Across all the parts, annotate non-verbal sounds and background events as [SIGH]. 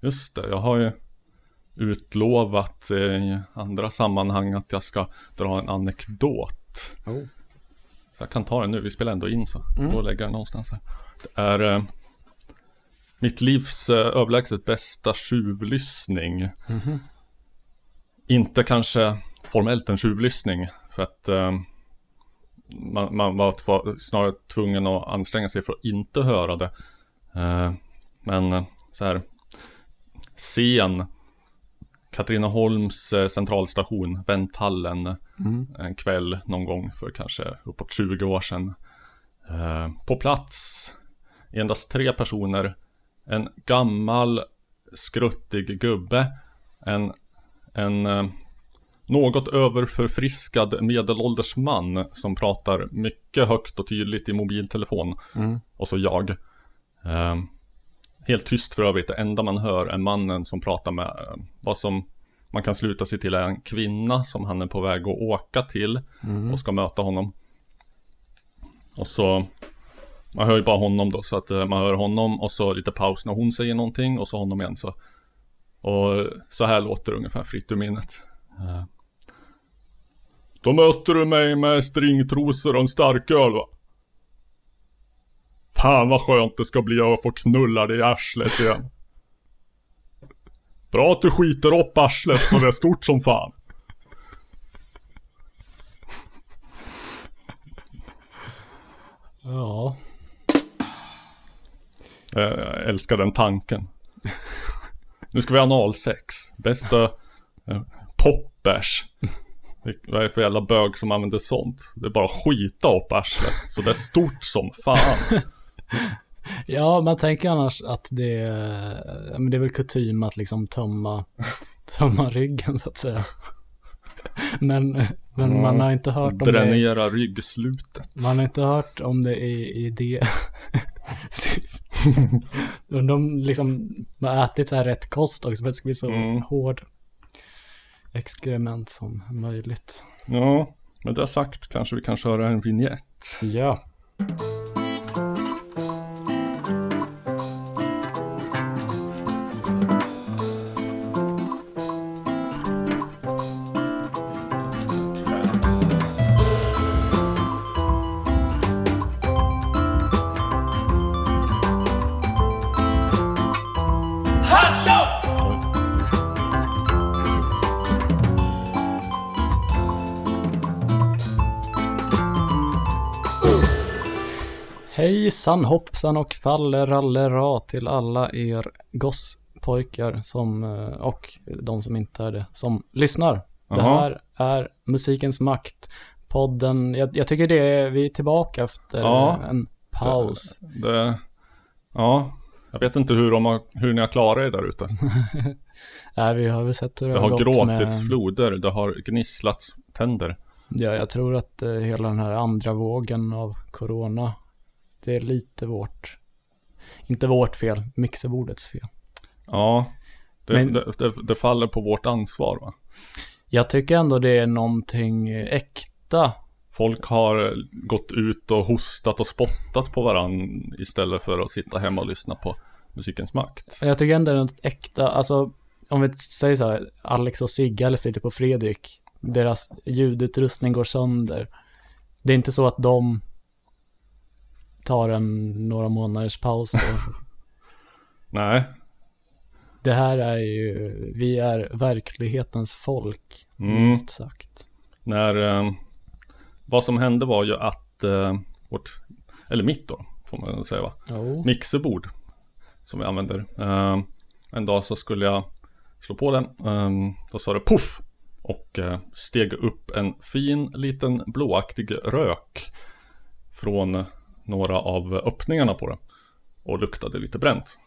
Just det, jag har ju utlovat i andra sammanhang att jag ska dra en anekdot. Oh. Så jag kan ta den nu, vi spelar ändå in så. Mm. Gå och lägga den någonstans här. Det är eh, mitt livs eh, överlägset bästa tjuvlyssning. Mhm. Inte kanske formellt en tjuvlyssning. För att eh, man, man var snarare tvungen att anstränga sig för att inte höra det. Eh, men eh, så här sen Katrineholms eh, centralstation, vänthallen Mm. en kväll någon gång för kanske uppåt 20 år sedan. Eh, på plats endast tre personer. En gammal skruttig gubbe. En, en eh, något överförfriskad medelålders man som pratar mycket högt och tydligt i mobiltelefon. Mm. Och så jag. Eh, helt tyst för övrigt. Det enda man hör är mannen som pratar med eh, vad som man kan sluta sig till är en kvinna som han är på väg att åka till Mm. och ska möta honom. Och så man hör ju bara honom då så att eh, man hör honom och så lite paus när hon säger någonting och så honom igen så. Och så här låter det ungefär fritt ur minnet. Eh. Då möter du mig med stringtrosor och en starköl va? Fan vad skönt det ska bli att få knulla dig i arslet igen. Bra att du skiter upp arslet så det är stort som fan. Ja. Eh, Jag älskar den tanken. Nu ska vi ha analsex. Bästa eh, poppers. Vad är det för jävla bög som använder sånt? Det är bara att skita upp arslet. Så det är stort som fan. Ja, man tänker annars att det är, men det är väl kutym att liksom tömma, [LAUGHS] tömma ryggen så att säga. Men, men Ja, man har inte hört om det, Dränera ryggslutet. man har inte hört om det i, i det. [LAUGHS] Om liksom, har ätit så här rätt kost också för att det ska bli så Mm. hård exkrement som möjligt. Ja, med det sagt kanske vi kan köra en vignett. Ja. Hejsan hoppsan och fallerallera till alla er gosspojkar som, eh, och de som inte är det, som lyssnar. Det här är Musikens Makt, podden, jag, jag tycker det är, vi är tillbaka efter Ja. en paus. Det, ja, jag vet inte hur, de har, hur ni har klarat er där ute. [LAUGHS] Nej, vi har väl sett hur det, Det har gått gråtits med, floder, det har gnisslats tänder. Ja, jag tror att eh, hela den här andra vågen av corona, det är lite vårt, inte vårt fel, mixerbordets fel. Ja, det, Men- det, det, det faller på vårt ansvar va. Jag tycker ändå det är någonting äkta. Folk har gått ut och hostat och spottat på varann istället för att sitta hemma och lyssna på musikens makt. Jag tycker ändå det är något äkta, alltså om vi säger så här, Alex och Sigge eller Filip och Fredrik, deras ljudutrustning går sönder. Det är inte så att de tar en några månaders paus då. [LAUGHS] Nej, Det här är ju, vi är verklighetens folk, Mm. minst sagt. när eh, vad som hände var ju att eh, vårt, eller mitt då, får man säga va, Jo. mixerbord som vi använder. Eh, en dag så skulle jag slå på den, eh, då sa det puff och eh, steg upp en fin liten blåaktig rök från några av öppningarna på den och luktade lite bränt.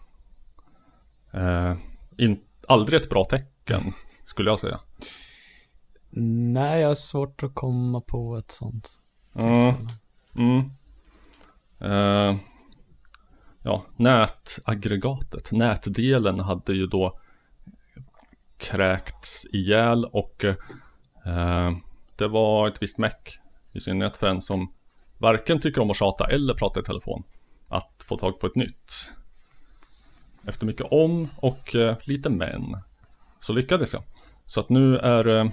Eh, in, aldrig ett bra tecken skulle jag säga. Nej, jag har svårt att komma på ett sånt. Mm. Mm. Eh, ja, nätaggregatet, nätdelen hade ju då kräkts ihjäl och eh, det var ett visst meck i synnerhet för en som varken tycker om att tjata eller prata i telefon att få tag på ett nytt. efter mycket om och eh, lite men så lyckades jag. Så att nu är eh,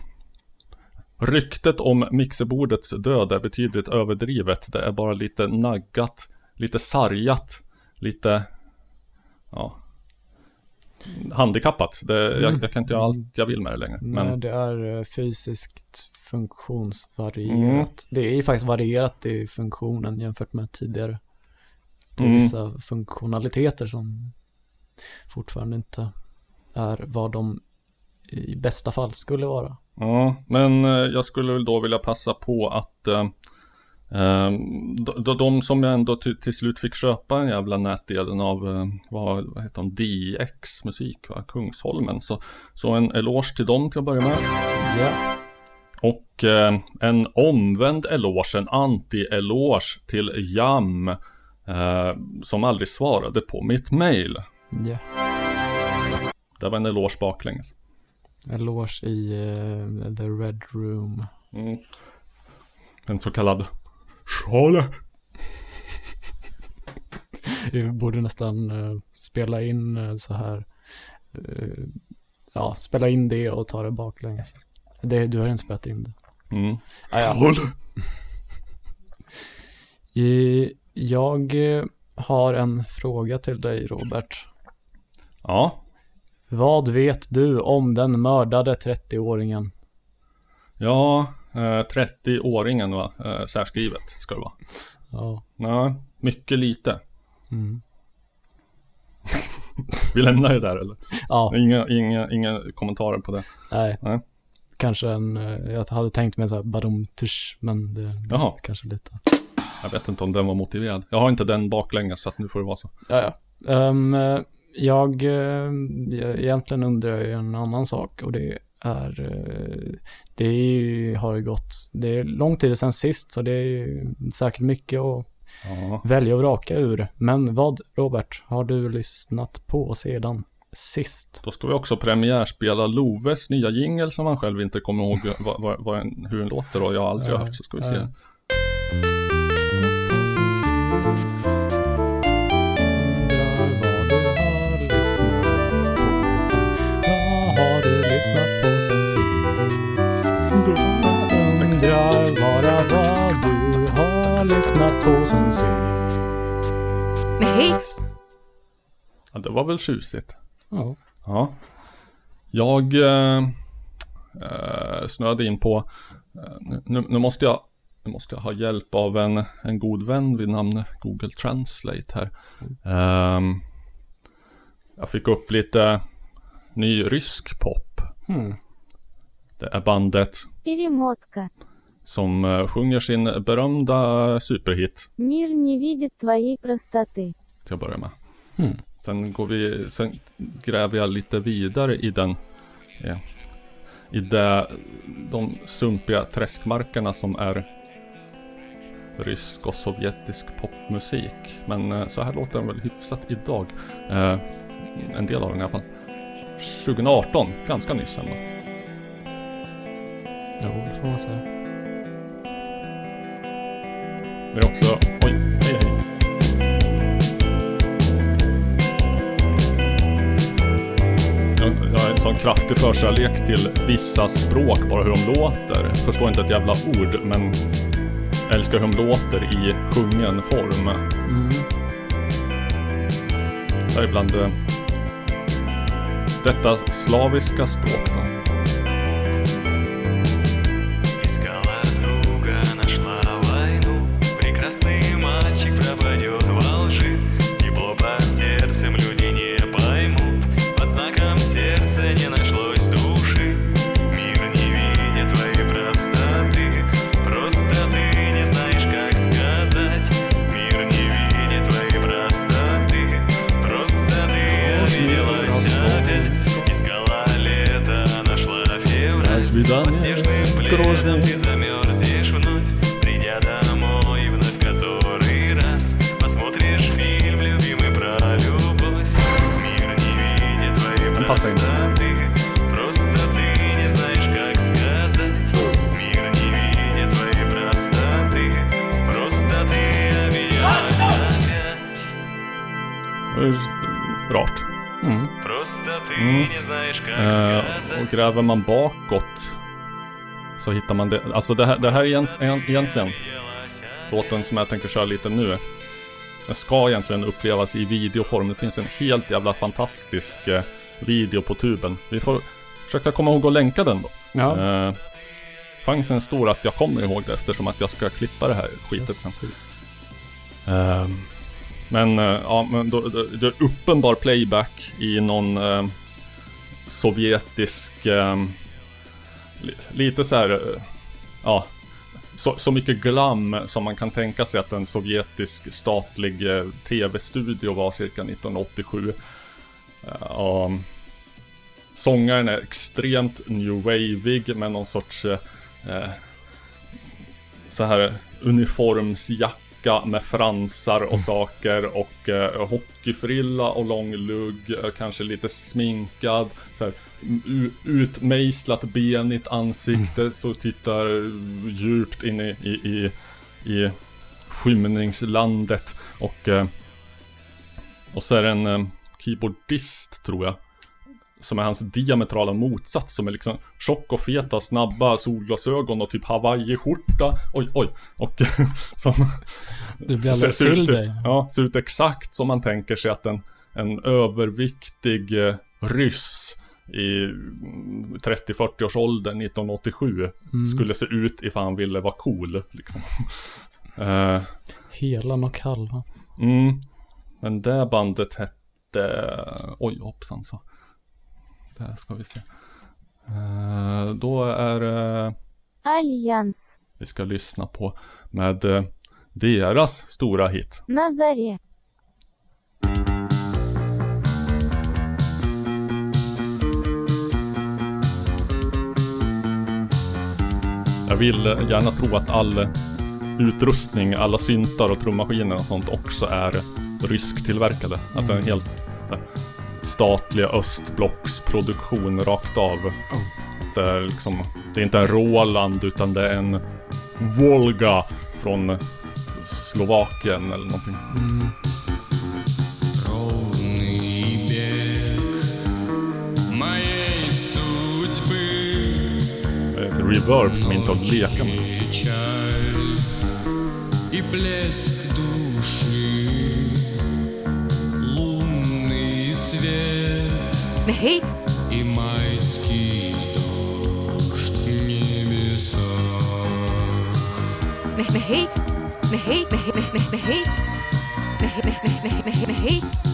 ryktet om mixerbordets död är betydligt överdrivet. Det är bara lite naggat, lite sargat, lite ja, handikappat. Det, jag, jag kan inte göra allt jag vill med det längre. Nej, Men det är eh, fysiskt funktionsvarierat. Mm. Det är ju faktiskt varierat i funktionen jämfört med tidigare. Det är Mm. vissa funktionaliteter som fortfarande inte är vad de i bästa fall skulle vara. Ja, men eh, jag skulle väl då vilja passa på att eh, eh, de, de som jag ändå till, till slut fick köpa en jävla nätdelen av, eh, vad, vad heter de, DX musik, va? Kungsholmen. Så, så en eloge till dem till att börja med. Ja, Och eh, en omvänd eloge, en anti-eloge till Jam. Eh, som aldrig svarade på mitt mail. ja. Det var en eloge baklänges. Eloge i eh, The Red Room. Mm. En så kallad Schale. [LAUGHS] Vi borde nästan eh, spela in eh, så här. ja, spela in det och ta det baklänges. Det, du har inte spelat in det. Mm. Ah, ja. [LAUGHS] Jag eh, har en fråga till dig Robert. Ja, Vad vet du om den mördade 30-åringen? Ja, eh, 30-åringen va, eh, särskrivet ska det vara. Ja. Ja, mycket lite. Mm. [LAUGHS] Vi lämnar det där eller? Ja, Inga, inga, inga kommentarer på det. nej. Nej. Kanske en, eh, jag hade tänkt mig så här badum tush, men det, Jaha. kanske lite. Jag vet inte om den var motiverad. Jag har inte den baklänges så att nu får det vara så. Ja, ja. Eh, jag, egentligen undrar jag en annan sak och det är, det är ju, har ju gått, det är lång tid sedan sist så det är ju säkert mycket att Ja. välja och vraka ur. Men vad, Robert, har du lyssnat på sedan sist? Då ska vi också premiärspela Loves nya jingel som han själv inte kommer ihåg [LAUGHS] vad, vad, vad, en- hur den låter och jag har aldrig Ja, hört så ska vi se. ja. Lyssnat på sen sist. Nej, Ja, det var väl tjusigt. Ja. Ja. Jag eh, eh, snöade in på, eh, nu, nu, måste jag, nu måste jag ha hjälp av en, en god vän vid namn Google Translate här. Ehm, jag fick upp lite ny rysk pop. Hmm. Det är bandet Перемотка. som eh, sjunger sin berömda superhit Мир не видит твоей простоты. till att börja med. Hmm. Sen går vi, sen gräver jag lite vidare i den eh, I det, de sumpiga träskmarkerna som är Rysk och sovjetisk popmusik. Men eh, så här låter den väl hyfsat idag. Eh, En del av den i alla fall. 2018, ganska nyss ändå. Jo, det får man säga. Det är också, oj, Jag jag har en sån kraftig förkärlek till vissa språk, bara hur de låter. Förstår inte ett jävla ord, men älskar hur de låter i sjungen form. Mm. Däribland det... Eh, detta slaviska språk. Då. Пледом ты замерзнешь вновь Придя домой вновь который раз Посмотришь фильм любимый про любовь Мир не видит твоей inte. простоты Просто ты не знаешь, как сказать Мир не видит твоей простоты Просто ты обиделась опять Det är Rart. ты Mm. не знаешь, как Eh, сказать. och gräver man bakåt så hittar man det. Alltså det här, det här är egent, egent- egentligen låten som jag tänker köra lite nu. Den ska egentligen upplevas i videoform. Det finns en helt jävla fantastisk eh, video på tuben. Vi får försöka komma ihåg att länka den då. Ja. Eh, chansen är stor att jag kommer ihåg det eftersom att jag ska klippa det här skitet sen. Ehm, men eh, ja, men då, då, det är uppenbar playback i någon eh, sovjetisk, ehm, lite så här, eh, ja, så, så mycket glam som man kan tänka sig att en sovjetisk statlig eh, tv-studio var cirka 1987. Uh, sångaren är extremt new waveig med någon sorts eh, eh, så här uniformsjacka med fransar och saker och eh, hockeyfrilla och lång lugg, eh, kanske lite sminkad, så här, utmejslat benigt ansikte, så tittar djupt in i, i, i, i skymningslandet och eh, och så är det en eh, keyboardist tror jag som är hans diametrala motsats som är liksom tjock och feta, snabba solglasögon och typ hawaiiskjorta. Oj, oj. Och [LAUGHS] som Du blir alldeles ser, till ser, dig. Ja, ser ut exakt som man tänker sig att en, en överviktig eh, ryss i 30-40 års ålder 1987 mm. skulle se ut ifall han ville vara cool. Liksom. [LAUGHS] Eh. uh, Helan och halvan. Mm. Men det bandet hette... Oj, hoppsan så. Där ska vi se. Uh, då är uh, Allians. Vi ska lyssna på med uh, deras stora hit. Nazare. Jag vill gärna tro att all utrustning, alla syntar och trummaskiner och sånt också är rysktillverkade. Mm. Att det är en mm. helt eh, statlig östblocksproduktion rakt av. Oh. Det, är liksom, det är inte en Roland utan det är en Volga från Slovakien eller någonting. Mm. reverb som inte är att leka med. И блеск души, лунный свет. Hey. И майский дождь в небесах. Hey. Hey. Hey. Hey. Hey. Hey. Hey. Hey. Hey.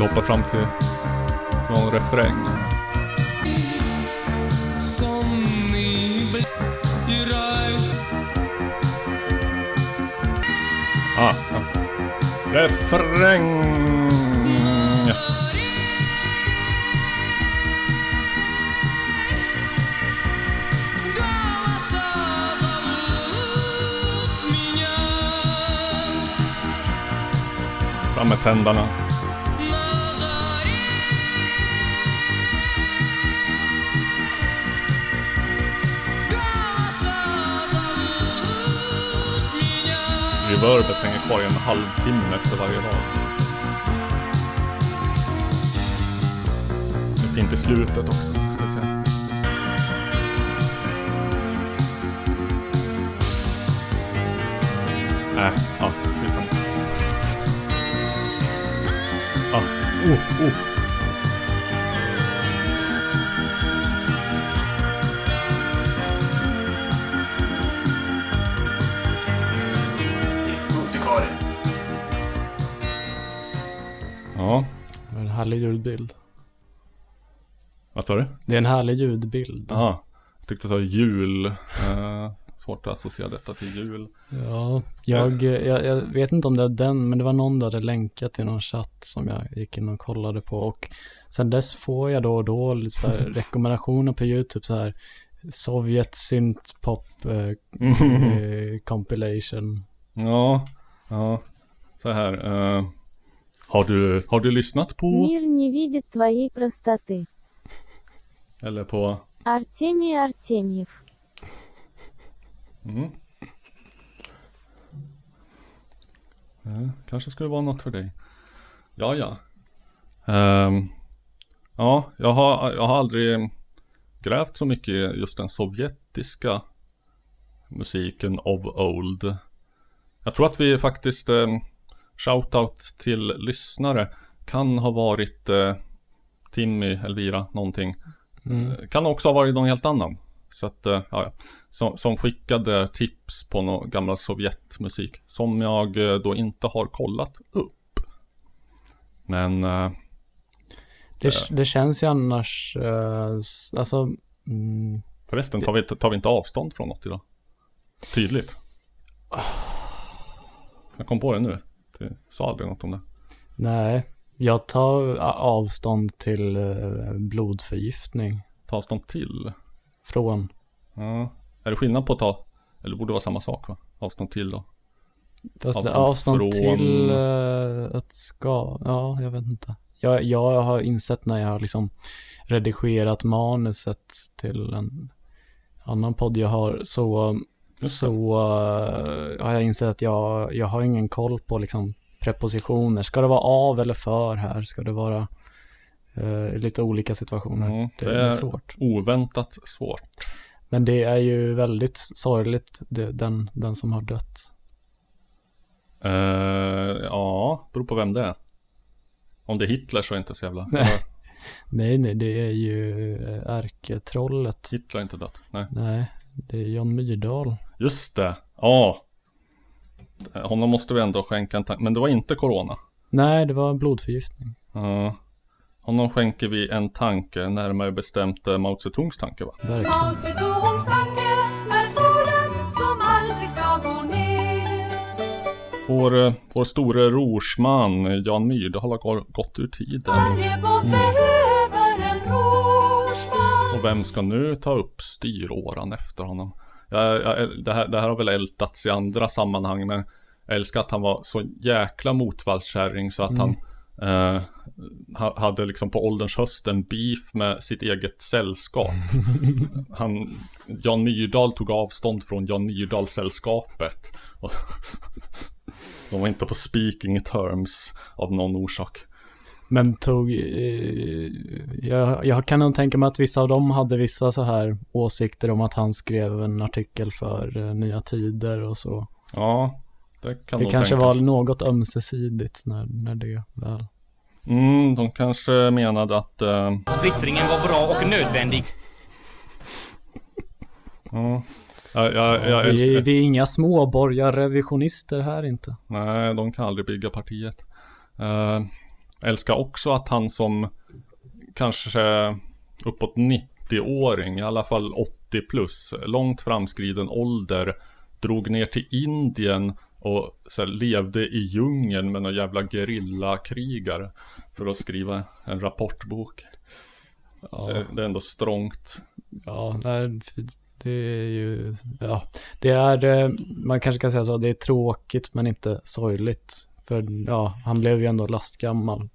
skulle hoppa fram till, till någon refräng. Ah, ja. Refräng! Fram med tändarna. Reverbet hänger kvar i en halvtimme efter varje rad. Det är fint i slutet också, ska vi se. Äh, ja, skitsamma. Ah, oh, oh. Ljudbild. vad sa du? Det är en härlig ljudbild. Jaha, jag tyckte det var jul. Eh, svårt att associera detta till jul. Ja, jag, jag, jag vet inte om det är den, men det var någon där hade länkat till någon chatt som jag gick in och kollade på. Och sen dess får jag då och då lite [LAUGHS] rekommendationer på YouTube så här Sovjet synth pop eh, [LAUGHS] eh, compilation. Ja, ja. Så här. eh, har, du, har du lyssnat på? Мир не видит твоей простоты. Eller på? Артемий Артемьев. Mm. Eh, kanske skulle vara något för dig. Ja, ja. Ehm, ja, jag har, jag har aldrig grävt så mycket i just den sovjetiska musiken of old. Jag tror att vi faktiskt, eh, shoutout till lyssnare, kan ha varit eh, Timmy, Elvira, någonting. Mm. Eh, Kan också ha varit någon helt annan. Så att, eh, ja, ja. Som, som skickade tips på någon gammal Sovjetmusik. Som jag eh, då inte har kollat upp. Men, eh, Det, det känns ju annars, eh, alltså, mm, förresten tar vi, tar vi inte avstånd från något idag? Tydligt. Jag kom på det nu. Du sa aldrig något om det. nej. Jag tar avstånd till eh, blodförgiftning Ta avstånd till. från, Ja. Är det skillnad på att ta, eller det borde vara samma sak va? Avstånd till då. fast Avstånd avstånd, från- till eh, att ska, ja, jag vet inte. Jag, jag har insett när jag har liksom redigerat manuset till en annan podd jag har så, det. Så eh, har jag insett att jag, jag har ingen koll på liksom prepositioner. Ska det vara av eller för här? Ska det vara eh, lite olika situationer? Mm, det, det är är- svårt. Oväntat svårt. Men det är ju väldigt sorgligt, det, den, den som har dött. Eh, ja, beror på vem det är. Om det är Hitler så är det inte så jävla... Nej. [LAUGHS] Nej, nej, det är ju ärketrollet. Hitler är inte dött. Nej. Nej, det är Jan Myrdal. Just det. Ja. Honom måste vi ändå skänka en tanke. Men det var inte Corona. Nej, det var blodförgiftning. Ja. honom skänker vi en tanke, närmare bestämt eh, Mao Zedongs tanke va? Verkligen. Mao Zedongs tanke är solen som aldrig ska gå ner. Vår, eh, vår store rorsman Jan Myrdal har gå- gått ur tiden. Varje Och vem ska nu ta upp styråran efter honom? Jag, jag, det, här, det här har väl ältats i andra sammanhang men jag älskar att han var så jäkla motvallskärring så att han eh, ha- hade liksom på ålderns höst en beef med sitt eget sällskap. [LAUGHS] Han, Jan Myrdal tog avstånd från Jan Myrdal-sällskapet. [LAUGHS] De var inte på speaking terms av någon orsak. Men tog, eh, jag, jag kan nog tänka mig att vissa av dem hade vissa så här åsikter om att han skrev en artikel för eh, Nya Tider och så. Ja, det kan Det nog kanske tänkas. var något ömsesidigt när, när det väl. Mm, de kanske menade att eh, Splittringen var bra och nödvändig. [LAUGHS] Ja, jag, jag, jag vi, älskar... vi är inga småborgarrevisionister här inte. Nej, de kan aldrig bygga partiet. Uh, älskar också att han som kanske uppåt 90-åring, i alla fall 80 plus, långt framskriden ålder, drog ner till Indien och så här, levde i djungeln med någon jävla gerillakrigare för att skriva en rapportbok. Det, det är ändå strångt. Ja, nej, det är ju, ja, det är, eh, man kanske kan säga så, det är tråkigt men inte sorgligt. För ja, han blev ju ändå lastgammal.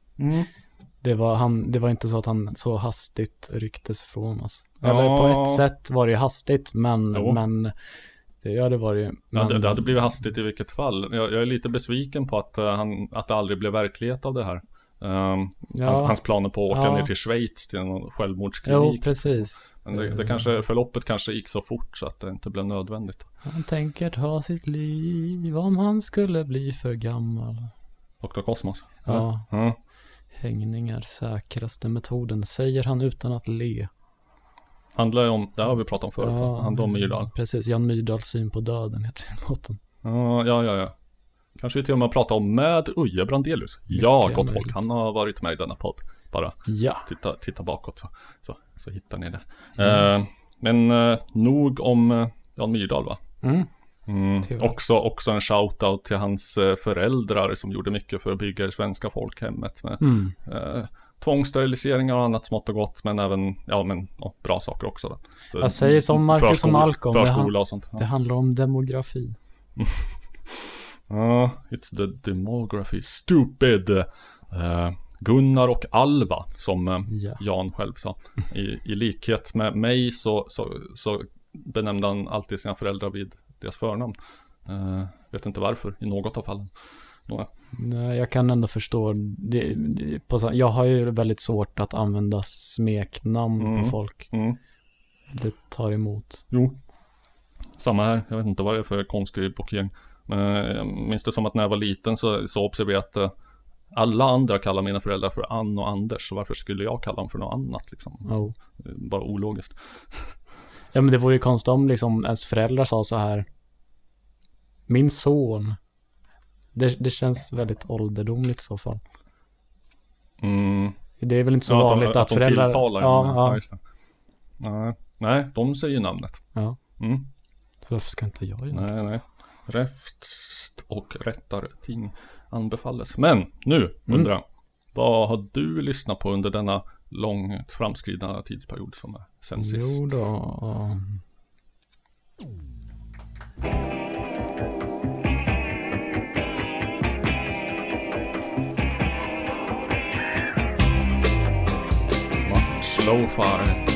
Det var, han, det var inte så att han så hastigt rycktes ifrån oss. Eller Ja. på ett sätt var det ju hastigt, men, Jo. men det, ja, det var det ju. Ja, Men, det, det hade blivit hastigt i vilket fall. Jag, jag är lite besviken på att, eh, han, att det aldrig blev verklighet av det här. Ehm, Ja. hans, hans planer på att åka Ja. ner till Schweiz till Jo, självmordsklinik. precis. Men det, det kanske, förloppet kanske gick så fort så att det inte blev nödvändigt. Han tänker ta sitt liv om han skulle bli för gammal. Dr. Cosmos. Ja, Ja. hängning är säkraste metoden, säger han utan att le. Handlar ju om, det har vi pratat om förut. Ja, Handlar om Myrdal. Precis, Jan Myrdals syn på döden heter låten. Ja, ja, ja. ja. Kanske vi till och med pratar om med Uje Brandelius. Ja, gott folk. Han har varit med i denna podd. Bara Ja, titta, titta bakåt så, så, så hittar ni det. Eh, men eh, nog om eh, Jan Myrdal va? mm. Mm. Också, också en shout-out till hans föräldrar som gjorde mycket för att bygga det svenska folkhemmet med Mm. eh, tvångssteriliseringar och annat smått och gott men även, ja men ja, bra saker också då. Så, Jag säger som Marcus och förskol- Malcolm, det Förskola och sånt. det Ja. handlar om demografi. [LAUGHS] Ja, it's the demography. Stupid! Eh, Gunnar och Alva, som eh, Ja. Jan själv sa. I, I likhet med mig så, så, så benämnde han alltid sina föräldrar vid deras förnamn. Eh, vet inte varför i något av fallen. Nåja. Nej, jag kan ändå förstå. Det, det, på, jag har ju väldigt svårt att använda smeknamn Mm. på folk. Mm. Det tar emot. Jo. Samma här, jag vet inte vad det är för konstig blockering. Men jag minns det som att när jag var liten så, så observerade jag att eh, alla andra kallar mina föräldrar för Ann och Anders. Så varför skulle jag kalla dem för något annat liksom? Oh. Bara ologiskt. Ja, men det vore ju konstigt om liksom ens föräldrar sa så här. Min son. Det, det känns väldigt ålderdomligt i så fall. Mm. Det är väl inte så Ja, vanligt de, att, de föräldrar... tilltalar ja, ja, ja, just det. Nej, nej, de säger namnet. ja. Mm. Varför ska inte jag göra det? Nej, nej. Räfst och rättar ting anbefalles. Men nu Mm. undrar jag. Vad har du lyssnat på under denna långt framskridna tidsperiod som är sen sist? Jo då. Slowfire. I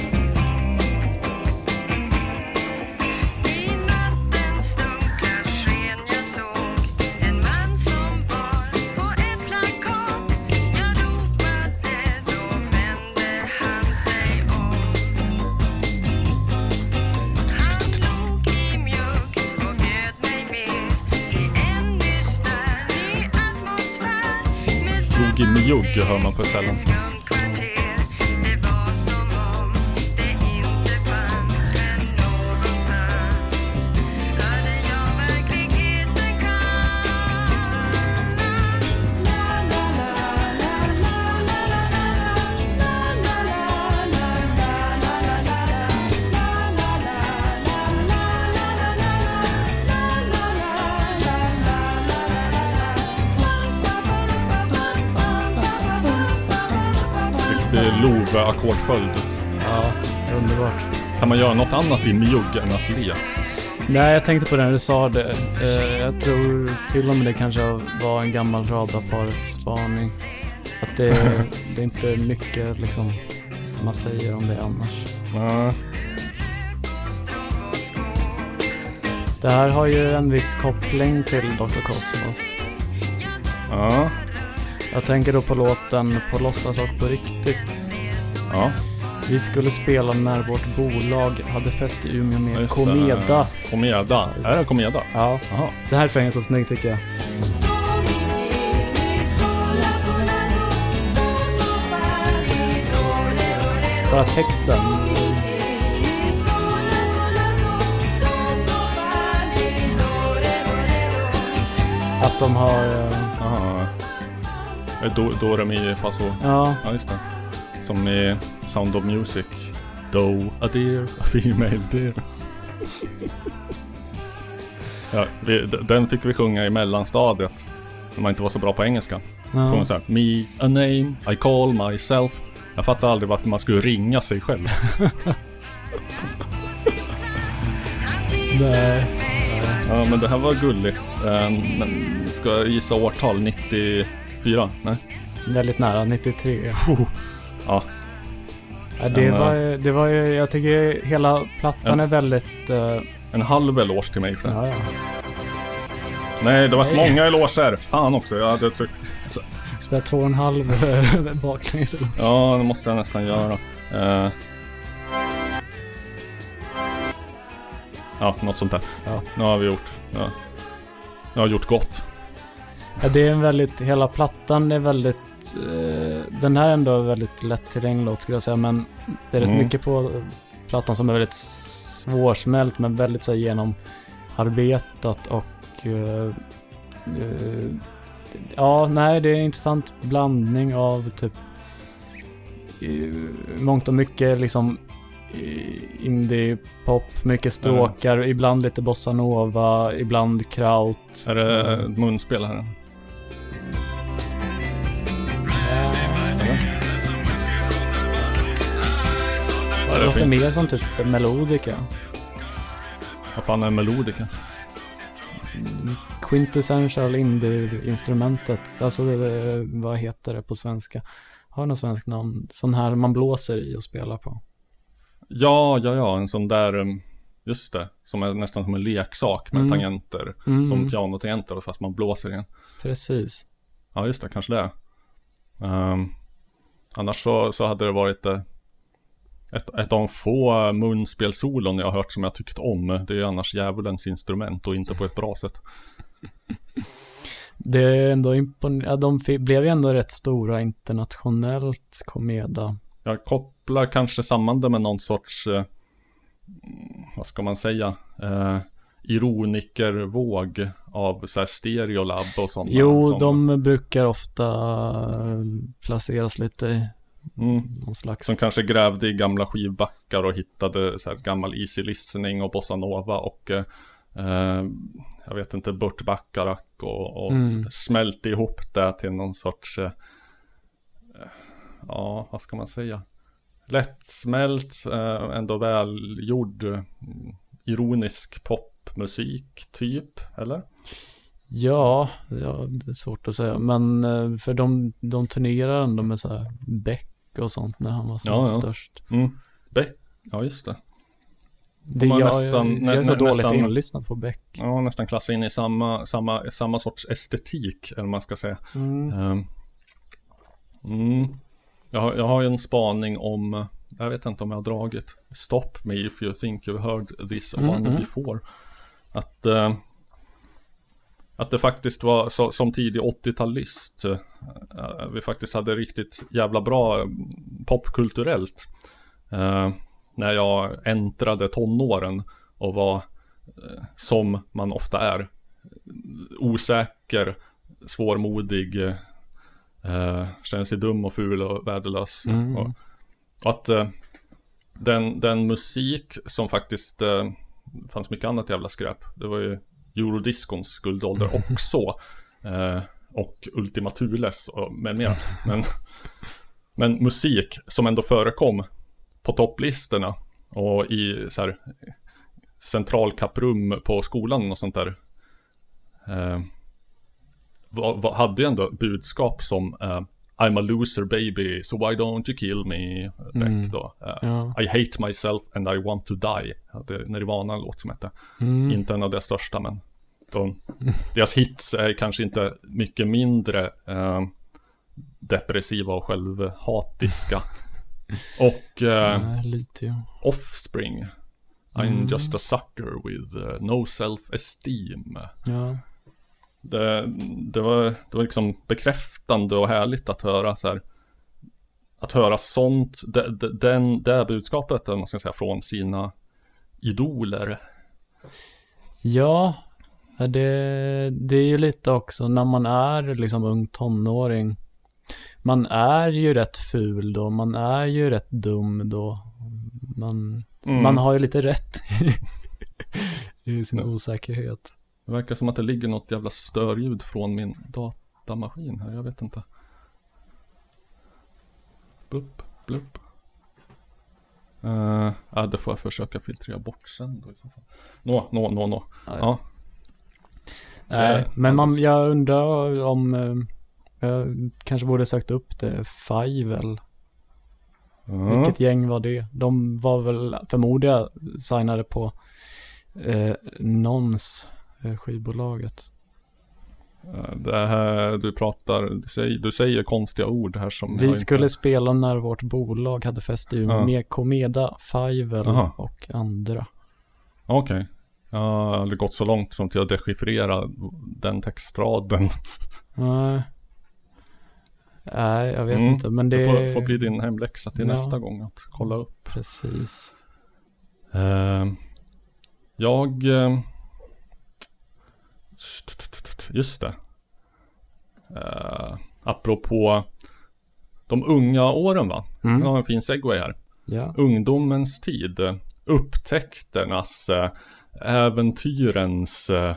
Med Log mjugg hör man på sällan. Riktig Love-ackordföljd. Ja, underbart. Kan man göra något annat i mjugg än att le? Nej, jag tänkte på det när du sa det. Eh, jag tror till och med det kanske var en gammal radarparets spaning. Att det, [LAUGHS] det är inte mycket liksom man säger om det annars. Nej. Det här har ju en viss koppling till Dr. Cosmos. Ja. Jag tänker då på låten På låtsas och på riktigt. Ja. Vi skulle spela när vårt bolag hade fest i Umeå med Just det. Komeda. Komeda. Är det Komeda? Ja, Jaha. det här är så snyggt tycker jag. Bara texten. Att de har... eh, Jaha. Eh, Do, do, re, mi, fa, so. Ja, Ja, just det. Som i Sound of Music. Do a deer, a female deer. [LAUGHS] ja, vi, den fick vi sjunga i mellanstadiet. När man inte var så bra på engelska. ja. Sjunga såhär. Me, a name, I call myself. Jag fattar aldrig varför man skulle ringa sig själv. [LAUGHS] Nej. Ja, men det här var gulligt. Eh, men ska jag gissa årtal? 94? Nej? Väldigt nära, 93. [LAUGHS] Ja, Ja, det, Men, var, ju- det var ju, jag tycker hela plattan Ja. är väldigt... eh, en halv eloge till mig för det. ja, ja. Nej, det har varit många eloger. Fan också. Jag hade tryckt. Spelar två och en halv baklänges. eller- Ja, det måste jag nästan göra. Eh. Ja, något sånt där. Ja. Nu har vi gjort. Ja. Jag har gjort gott. Ja, det är en väldigt, hela plattan är väldigt, eh, den här är ändå väldigt lättillgänglig låt skulle jag säga, men det är rätt Mm. mycket på plattan som är väldigt svårsmält, men väldigt så här, genomarbetat och eh, eh, ja, nej, det är en intressant blandning av typ eh, mångt och mycket liksom eh, indie-pop, mycket stråkar, ibland lite bossanova, ibland kraut. Är det ett munspel här? Ja, Det det låter mer som typ melodika. Vad fan är melodika? Quintessential indie-instrumentet. Alltså, det, vad heter det på svenska? Har något svenskt namn? Sån här man blåser i och spelar på. Ja, ja, ja, en sån där... um, just det. Som är nästan som en leksak med Mm. tangenter. Mm. Som pianotangenter fast man blåser igen. Precis. Ja, just det, kanske det. Um, annars så, så hade det varit eh, ett, ett av de få eh, munspelsolon jag har hört som jag tyckt om. Det är annars djävulens instrument och inte på ett bra sätt. Det är ändå imponerande. Ja, de blev ju ändå rätt stora internationellt, Komeda. Jag kopplar kanske samman det med någon sorts, eh, vad ska man säga, eh, ironikervåg av så här stereolab och sådana. Jo, som, de brukar ofta eh, placeras lite mm, som kanske grävde i gamla skivbackar och hittade så här gammal easy listening och bossanova och eh, jag vet inte, Burt Bacharach och, och Mm. smälte ihop det till någon sorts, eh, ja, vad ska man säga, lättsmält, eh, ändå välgjord, eh, ironisk popmusik typ, eller? Ja, ja, det är svårt att säga. Men eh, för de, de turnerar ändå med så här Beck och sånt när han var som Ja, ja. störst. Mm. Beck, ja just det. Det, jag, nästan- jag, jag är så nä- dåligt nästan- inlyssnad på Beck. Ja, nästan klassa in i samma, samma, samma sorts estetik, eller man ska säga. Ehm, Mm. Jag, har, jag har ju en spaning om, jag vet inte om jag har dragit, Stop me if you think you've heard this Mm, one mm. before. Att, eh, att det faktiskt var, så, som tidig 80-talist, eh, vi faktiskt hade riktigt jävla bra eh, popkulturellt. Eh, när jag äntrade tonåren och var, eh, som man ofta är, osäker, svårmodig, eh, eh, känner sig dum och ful och värdelös. Mm. Och, och att eh, den, den musik som faktiskt eh, fanns mycket annat jävla skräp. Det var ju eurodiscons guldålder också. Eh, och Ultima Thules och med mera. Men, men musik som ändå förekom på topplistorna och i så här centralkapprum på skolan och sånt där. Eh, var, var, hade ju ändå budskap som eh, I'm a loser baby, so why don't you kill me? Beck Mm. då. Eh, Ja. I hate myself and I want to die. Hade Nirvana en låt som hette. Mm. Inte en av deras största men de, deras hits är kanske inte mycket mindre eh, depressiva och självhatiska. [LAUGHS] och eh, ju. Offspring. I'm Mm. just a sucker with eh, no self-esteem. Ja. Det, det, var, det var liksom bekräftande och härligt att höra så här. Att höra sånt, det, det, den, det budskapet, man ska säga, från sina idoler. Ja, det, det är ju lite också när man är liksom ung tonåring. Man är ju rätt ful då, man är ju rätt dum då. Man, Mm. man har ju lite rätt [LAUGHS] i sin Ja. osäkerhet. Det verkar som att det ligger något jävla störljud från min datamaskin här, jag vet inte. Blupp, blupp. Uh, ja, det får jag försöka filtrera bort sen då i så fall. Nå, nå, nå, nå. Ja. Nej, Det- men man, jag undrar om eh, jag kanske borde sökt upp det. Fivel. Ja. Vilket gäng var det? De var väl förmodligen signade på eh, Nons eh, skivbolaget. Eh, Det här, du pratar, du säger, du säger konstiga ord här som jag Vi inte- skulle spela när vårt bolag hade fest i Umeå Ja. med Komeda, Fivel och andra. Okej. Jag har aldrig gått så långt som till att dechiffrera den textraden. Nej. Nej, jag vet Mm, inte, men det Det får, får bli din hemläxa till Ja. nästa gång att kolla upp. Precis. Eh, jag... eh, just det. Uh, apropå de unga åren va? Mm. Jag har en fin segway här. Ja. Ungdomens tid. Upptäckternas, eh, äventyrens, eh,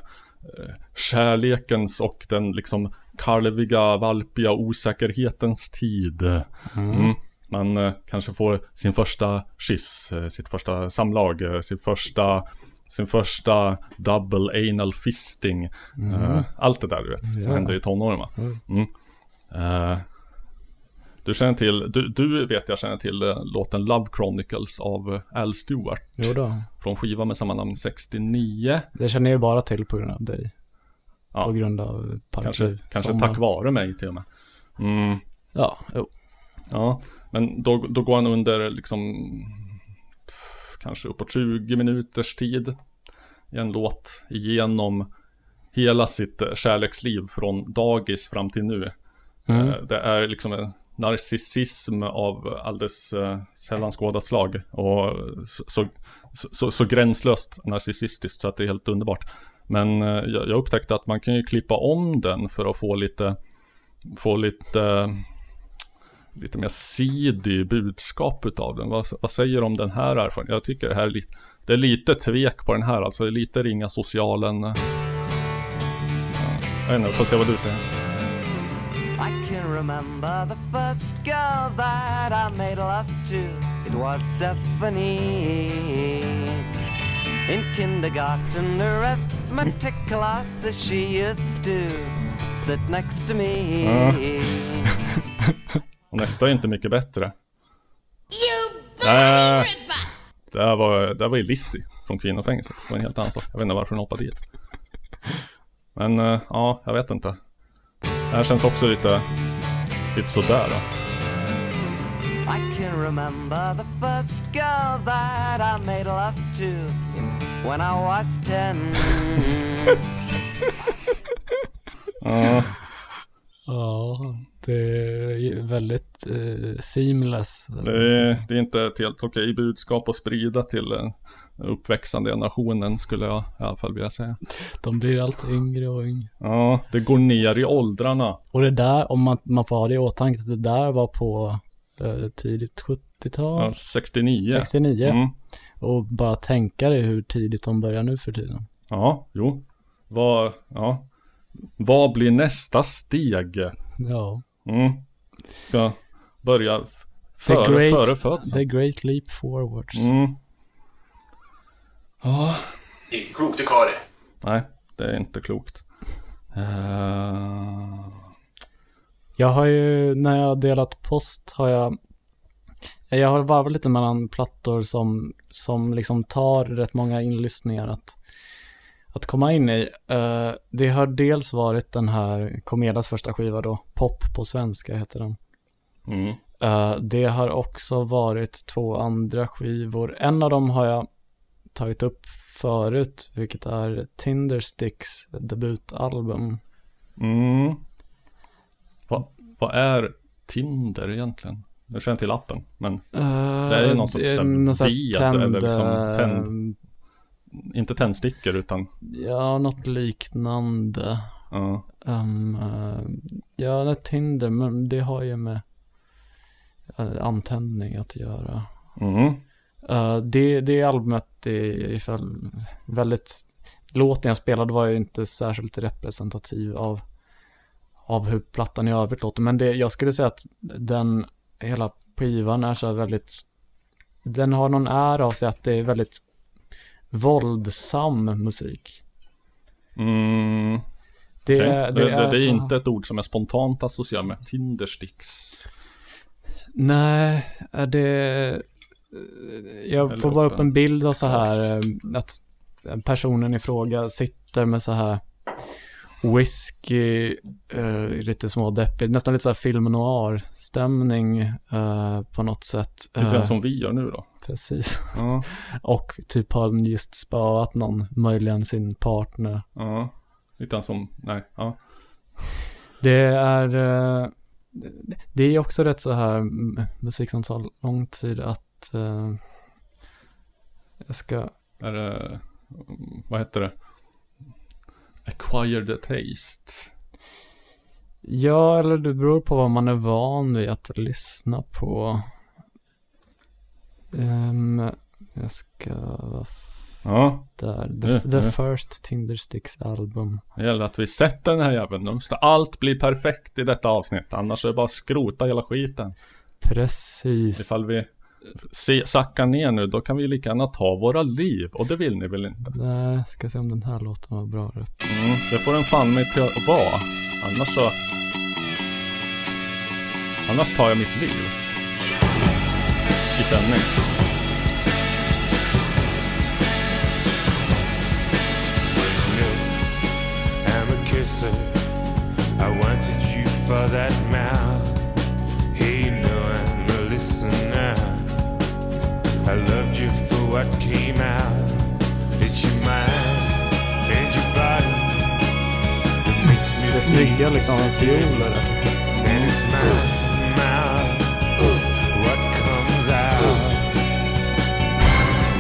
kärlekens och den liksom karleviga, valpiga osäkerhetens tid. Mm. Man eh, kanske får sin första kyss, eh, sitt första samlag, eh, sin första sin första double anal fisting. Eh, allt det där du vet, som Ja. händer i tonåren va. Mm. Mm. Du känner till, du, du vet jag känner till eh, låten Love Chronicles av Al Stewart. Jo då. Från skiva med samma namn 69. Det känner jag ju bara till på grund av dig. Ja. På grund av Kanske, Parkliv. kanske Sommar. tack vare mig till och med. Mm, Ja, jo. ja, men då, då går han under liksom pff, kanske uppåt 20 minuters tid i en låt igenom hela sitt kärleksliv från dagis fram till nu. Mm. Eh, Det är liksom en narcissism av alldeles eh, sällan skådat slag. Och så, så, så, så gränslöst narcissistiskt så att det är helt underbart. Men eh, jag, jag upptäckte att man kan ju klippa om den för att få lite, få lite, lite mer sidig budskap utav den. Vad, vad säger du om den här erfarenheten? Jag tycker det här är lite, det är lite tvek på den här alltså. Det är lite ringa socialen. Jag vet inte, får se vad du säger. Remember the first girl that I made love to. It was Stephanie. In kindergarten, arithmetic [LAUGHS] classes, she used to sit next to me. [LAUGHS] Och nästa är inte mycket bättre. Det här var, det här var ju Lizzie från kvinnofängelset. Det var en helt annan sak. Jag vet inte varför hon hoppade dit. Men eh, ja, jag vet inte. Det här känns också lite, lite sådär. I can remember the first girl that I made love to when I was ten. [LAUGHS] Ja, Ja, det är väldigt eh, seamless. det, är, det är inte ett helt okej budskap att sprida till den uppväxande generationen skulle jag i alla fall vilja säga. De blir allt yngre och yngre. Ja, det går ner i åldrarna. Och det där, om man, man får ha det i åtanke, att det där var på eh, tidigt 70-tal, Ja, 69. 69. Mm. Och bara tänka dig hur tidigt de börjar nu för tiden. Ja, jo. Vad, ja. Vad blir nästa steg? Ja. Mm. Ska börja f- The före, great, före the födseln. great leap forwards. Mm. Ja, Det är inte klokt det Kare. nej, det är inte klokt. Eh, Jag har ju, när jag har delat post har jag Jag har varvat lite mellan plattor som, som liksom tar rätt många inlyssningar att, att komma in i. Eh, det har dels varit den här Komedas första skiva då, Pop på svenska heter den. Mm. Eh, det har också varit två andra skivor. En av dem har jag tagit upp förut, vilket är Tindersticks debutalbum. Mm. Vad, vad är Tinder egentligen? Jag känner till appen, men det är ju någon sorts det är någon här ved tänd, eller liksom eh, tänd- inte tändstickor utan Ja, något liknande. ja. Um, eh, ja, Tinder, men det har ju med eh, antändning att göra. Mm. Eh, det, det albumet är fall väldigt, låten jag spelade var ju inte särskilt representativ av, av hur plattan i övrigt låter. Men det, jag skulle säga att den, hela skivan är så väldigt, den har någon ära av sig att det är väldigt våldsam musik. Mm. Det, är- det, det, det är så- inte ett ord som jag spontant associerar med Tindersticks. Nej, är det... Jag Eller får bara upp en bild av så här eh, att personen i fråga sitter med så här whisky, eh, lite smådeppigt, nästan lite så här film noir-stämning eh, på något sätt. Lite Eh, grann som vi gör nu då. Precis. Ja, [LAUGHS] Och typ har just spaat någon, möjligen sin partner. ja. Lite grann som, nej, ja. Det är, eh, det är också rätt så här musik som tar lång tid att eh, jag ska Är det, vad heter det? Acquire the taste. Ja, eller det beror på vad man är van vid att lyssna på. Ehm, jag ska, Ja, där, the, the mm. first Tindersticks album. det gäller att vi sätter den här jäveln. Nu måste allt bli perfekt i detta avsnitt. Annars är det bara att skrota hela skiten. Precis. Ifall vi se, sackar ner nu, då kan vi lika gärna ta våra liv. Och det vill ni väl inte? Nej, ska se om den här låten var bra. Mm, det får den fan mig till att vara. Annars så... Annars tar jag mitt liv. I sändning. For that mouth. Hey, no, I'm a listener. I loved you for what came out. It's your mind and your body that makes me Det snygga liksom fioler. And it's my mouth. What comes out?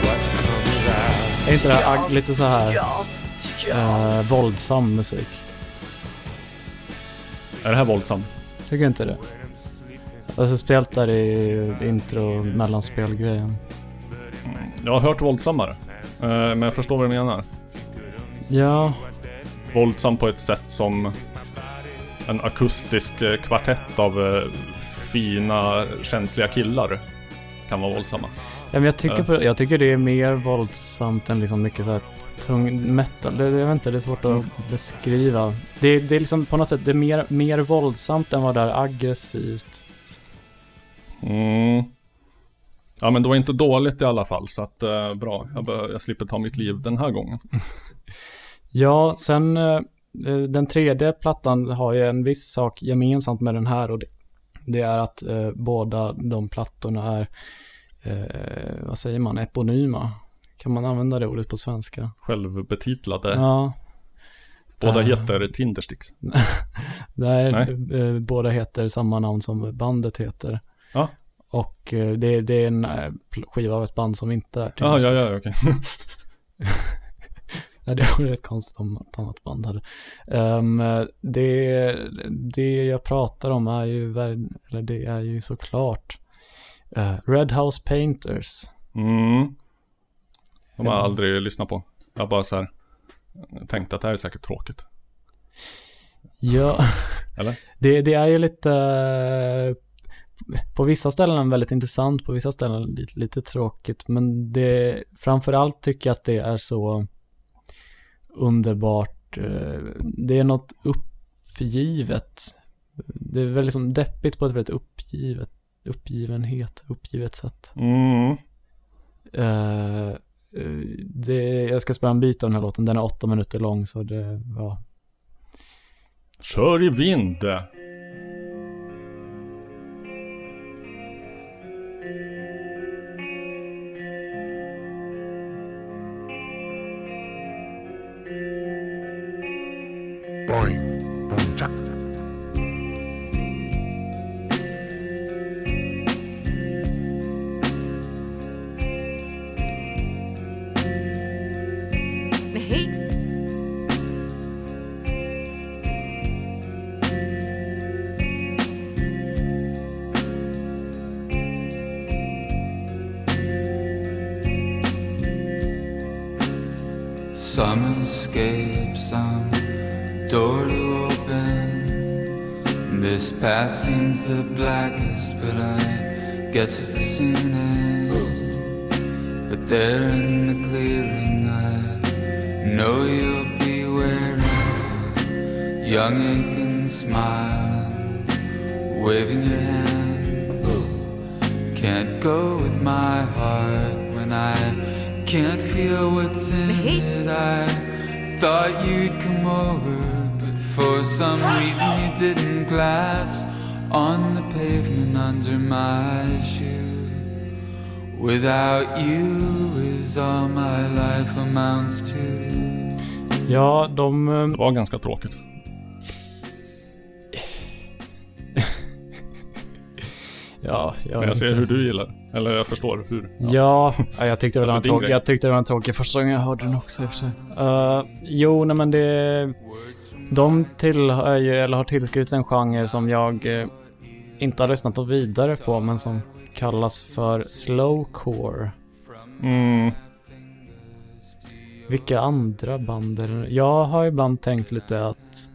What comes out? Är inte det här lite så här eh, våldsam musik? Är det här våldsamt? Tycker inte det? Alltså speciellt där i intro mellanspelgrejen. Jag har hört våldsammare. Eh, Men jag förstår vad du menar. Ja, Våldsam på ett sätt som en akustisk eh, kvartett av eh, fina, känsliga killar kan vara våldsamma. ja men jag tycker, på, jag tycker det är mer våldsamt än liksom mycket så här tung metal. Det, jag vet inte, det är svårt att Mm. beskriva. Det, det är liksom på något sätt, det är mer, mer våldsamt än vad det är aggressivt. Mm. Ja men det var inte dåligt i alla fall så att eh, bra. Jag, bör, jag slipper ta mitt liv den här gången. [LAUGHS] Ja, sen eh, den tredje plattan har ju en viss sak gemensamt med den här och det, det är att eh, båda de plattorna är, eh, vad säger man, eponyma. Kan man använda det ordet på svenska? Självbetitlade. Ja. Båda Eh, heter Tindersticks. [LAUGHS] Nej, Nej. eh, båda heter samma namn som bandet heter. Ja. Och eh, det, det är en skiva av ett band som inte är Ja, ja, Tindersticks. ja, okej. [LAUGHS] Nej, det vore rätt konstigt om något annat band hade. Ehm, det, det jag pratar om är ju, eller det är ju såklart eh, Red House Painters. Mm. De har jag Ja. aldrig lyssnat på. Jag bara så här tänkt att det här är säkert tråkigt. Ja, [LAUGHS] Eller? det, det är ju lite, eh, på vissa ställen väldigt intressant, på vissa ställen lite, lite tråkigt, men det, framförallt tycker jag att det är så underbart, eh, det är något uppgivet, det är väldigt liksom deppigt på ett väldigt uppgivet, uppgivenhet, uppgivet sätt. Mm. Eh, Eh, det, jag ska spela en bit av den här låten, den är åtta minuter lång så det, ja, Kör i vind! Var ganska tråkigt. ja, jag Men jag ser inte. hur du gillar. Eller jag förstår hur. Ja, ja jag tyckte väl den Det grej. Jag tyckte den var tråkig första gången jag hörde den också i och för sig. Uh, jo, nej men det... De tillhör ju, eller har tillskrivits en genre som jag eh, inte har lyssnat vidare på, men som kallas för slowcore. Mm. Vilka andra band är? Jag har ibland tänkt lite att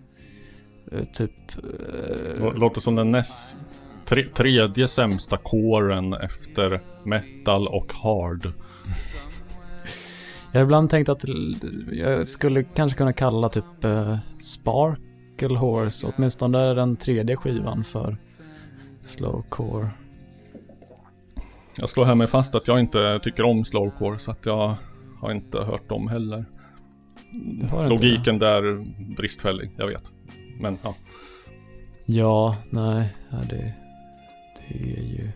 eh, typ... eh, låter som den näst tre, tredje sämsta kåren efter metal och hard. Jag har ibland tänkt att jag skulle kanske kunna kalla typ eh, Sparkle Horse, åtminstone den tredje skivan för Slowcore. Jag slår här mig fast att jag inte tycker om slowcore så att jag har inte hört dem heller. har inte Logiken där bristfällig, jag vet. Men ja. Ja, nej, det, det är ju...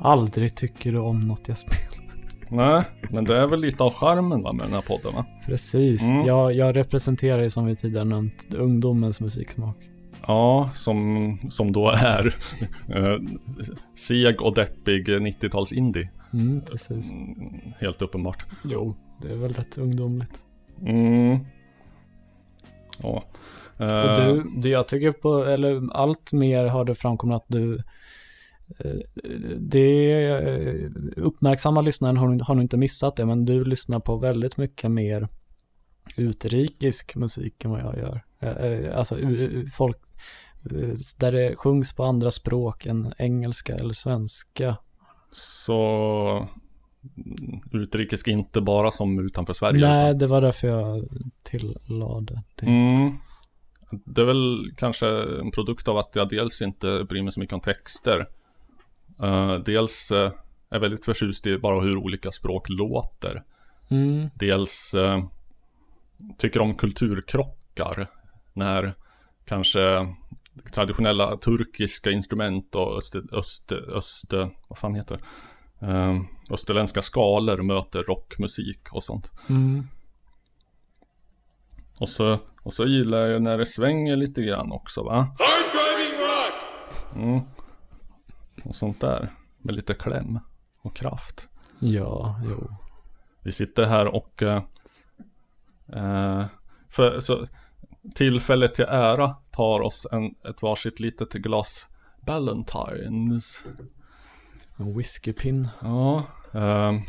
Aldrig tycker du om något jag spelar. Nej, men det är väl lite av charmen va, med den här podden va? Precis. Mm. Jag, jag representerar ju som vi tidigare nämnt ungdomens musiksmak. Ja, som, som då är [LAUGHS] eh, seg och deppig 90-tals-indie. Mm, precis. Mm, Helt uppenbart. Jo, det är väl rätt ungdomligt. Mm. Ja. Och Eh, du, du, jag tycker på, eller allt mer har det framkommit att du eh, det eh, uppmärksamma lyssnaren har, har nog inte missat det, men du lyssnar på väldigt mycket mer utrikisk musik än vad jag gör. Alltså folk där det sjungs på andra språk än engelska eller svenska. Så utrikes inte bara som utanför Sverige. Nej, utan, det var därför jag tillade det. mm, det är väl kanske en produkt av att jag dels inte bryr mig så mycket om texter. Eh, dels eh, är väldigt förtjust i bara hur olika språk låter. Mm, Dels eh, tycker om kulturkrockar. När kanske traditionella turkiska instrument och öst, öst, öst vad fan heter det? Eh, österländska skalor möter rockmusik och sånt. mm. Och så, och så gillar jag när det svänger lite grann också va? Mm. Och sånt där. Med lite kläm och kraft. Ja, jo. Vi sitter här och eh, eh, för, så, tillfället till ära tar oss en, ett varsitt litet glas Ballantines. En whiskypinn. Ja, eh,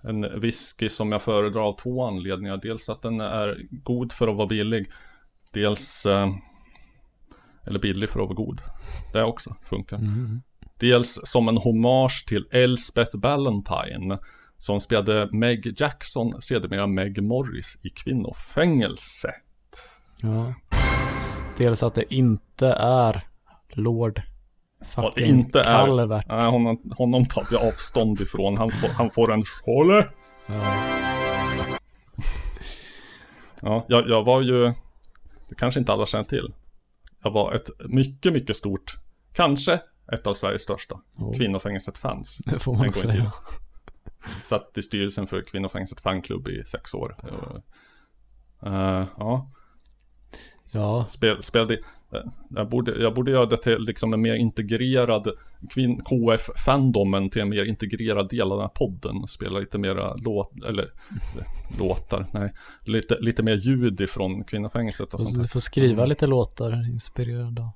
en whisky som jag föredrar av två anledningar. Dels att den är god för att vara billig. Dels, eh, eller billig för att vara god. Det också funkar. Mm. Dels som en hommage till Elspeth Ballantine som spelade Meg Jackson, sedermera Meg Morris i kvinnofängelse. Ja. Dels att det inte är Lord fucking inte är, Calvert. nej, honom, honom tar vi avstånd ifrån. Han får, han får en skåle. Ja. Ja, jag, jag var ju, det kanske inte alla känner till. Jag var ett mycket, mycket stort, kanske ett av Sveriges största Oh. kvinnofängelset-fans. Det får man säga. Satt i styrelsen för kvinnofängelset fanklubb i sex år. Eh, ja, Ja, spel, spelade, jag, borde, jag borde göra det till liksom en mer integrerad KF-fandomen till en mer integrerad del av den här podden. Spela lite mera låt, eller [LAUGHS] låtar, nej, lite, lite mer ljud ifrån kvinnofängelset och och sånt du får skriva lite låtar inspirerade av.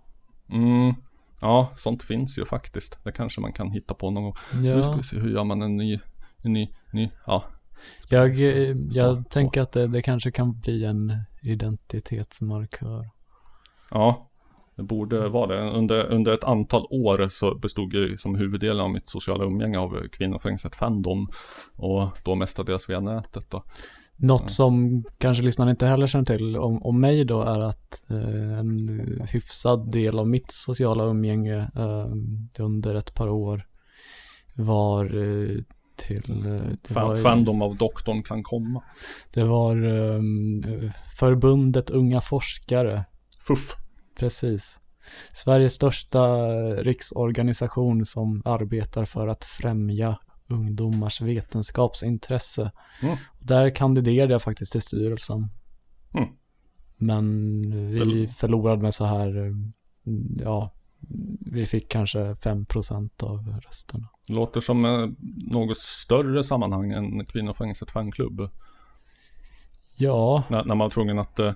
Mm, ja, sånt finns ju faktiskt. Det kanske man kan hitta på någon gång. Nu ska Ja, vi se, hur gör man en ny, en ny, ny, ja. jag, eh, jag Så, tänker att det, det kanske kan bli en identitetsmarkör. Ja, det borde vara det. Under, under ett antal år så bestod ju som huvuddelen av mitt sociala umgänge av kvinnofängelset Fandom. Och då mestadels via nätet då. Något som kanske lyssnarna inte heller känner till om, om mig då är att eh, en hyfsad del av mitt sociala umgänge eh, under ett par år var eh, till eh, det Fa- var, Fandom av doktorn kan komma. det var eh, förbundet Unga Forskare, Fuff. Precis. Sveriges största riksorganisation som arbetar för att främja ungdomars vetenskapsintresse. Mm. Där kandiderade jag faktiskt till styrelsen. Mm. Men vi förlorade med så här, ja, vi fick kanske 5% av rösterna. Låter som något större sammanhang än kvinnofängelset fanklubb. Ja, När, när man var tvungen att eh,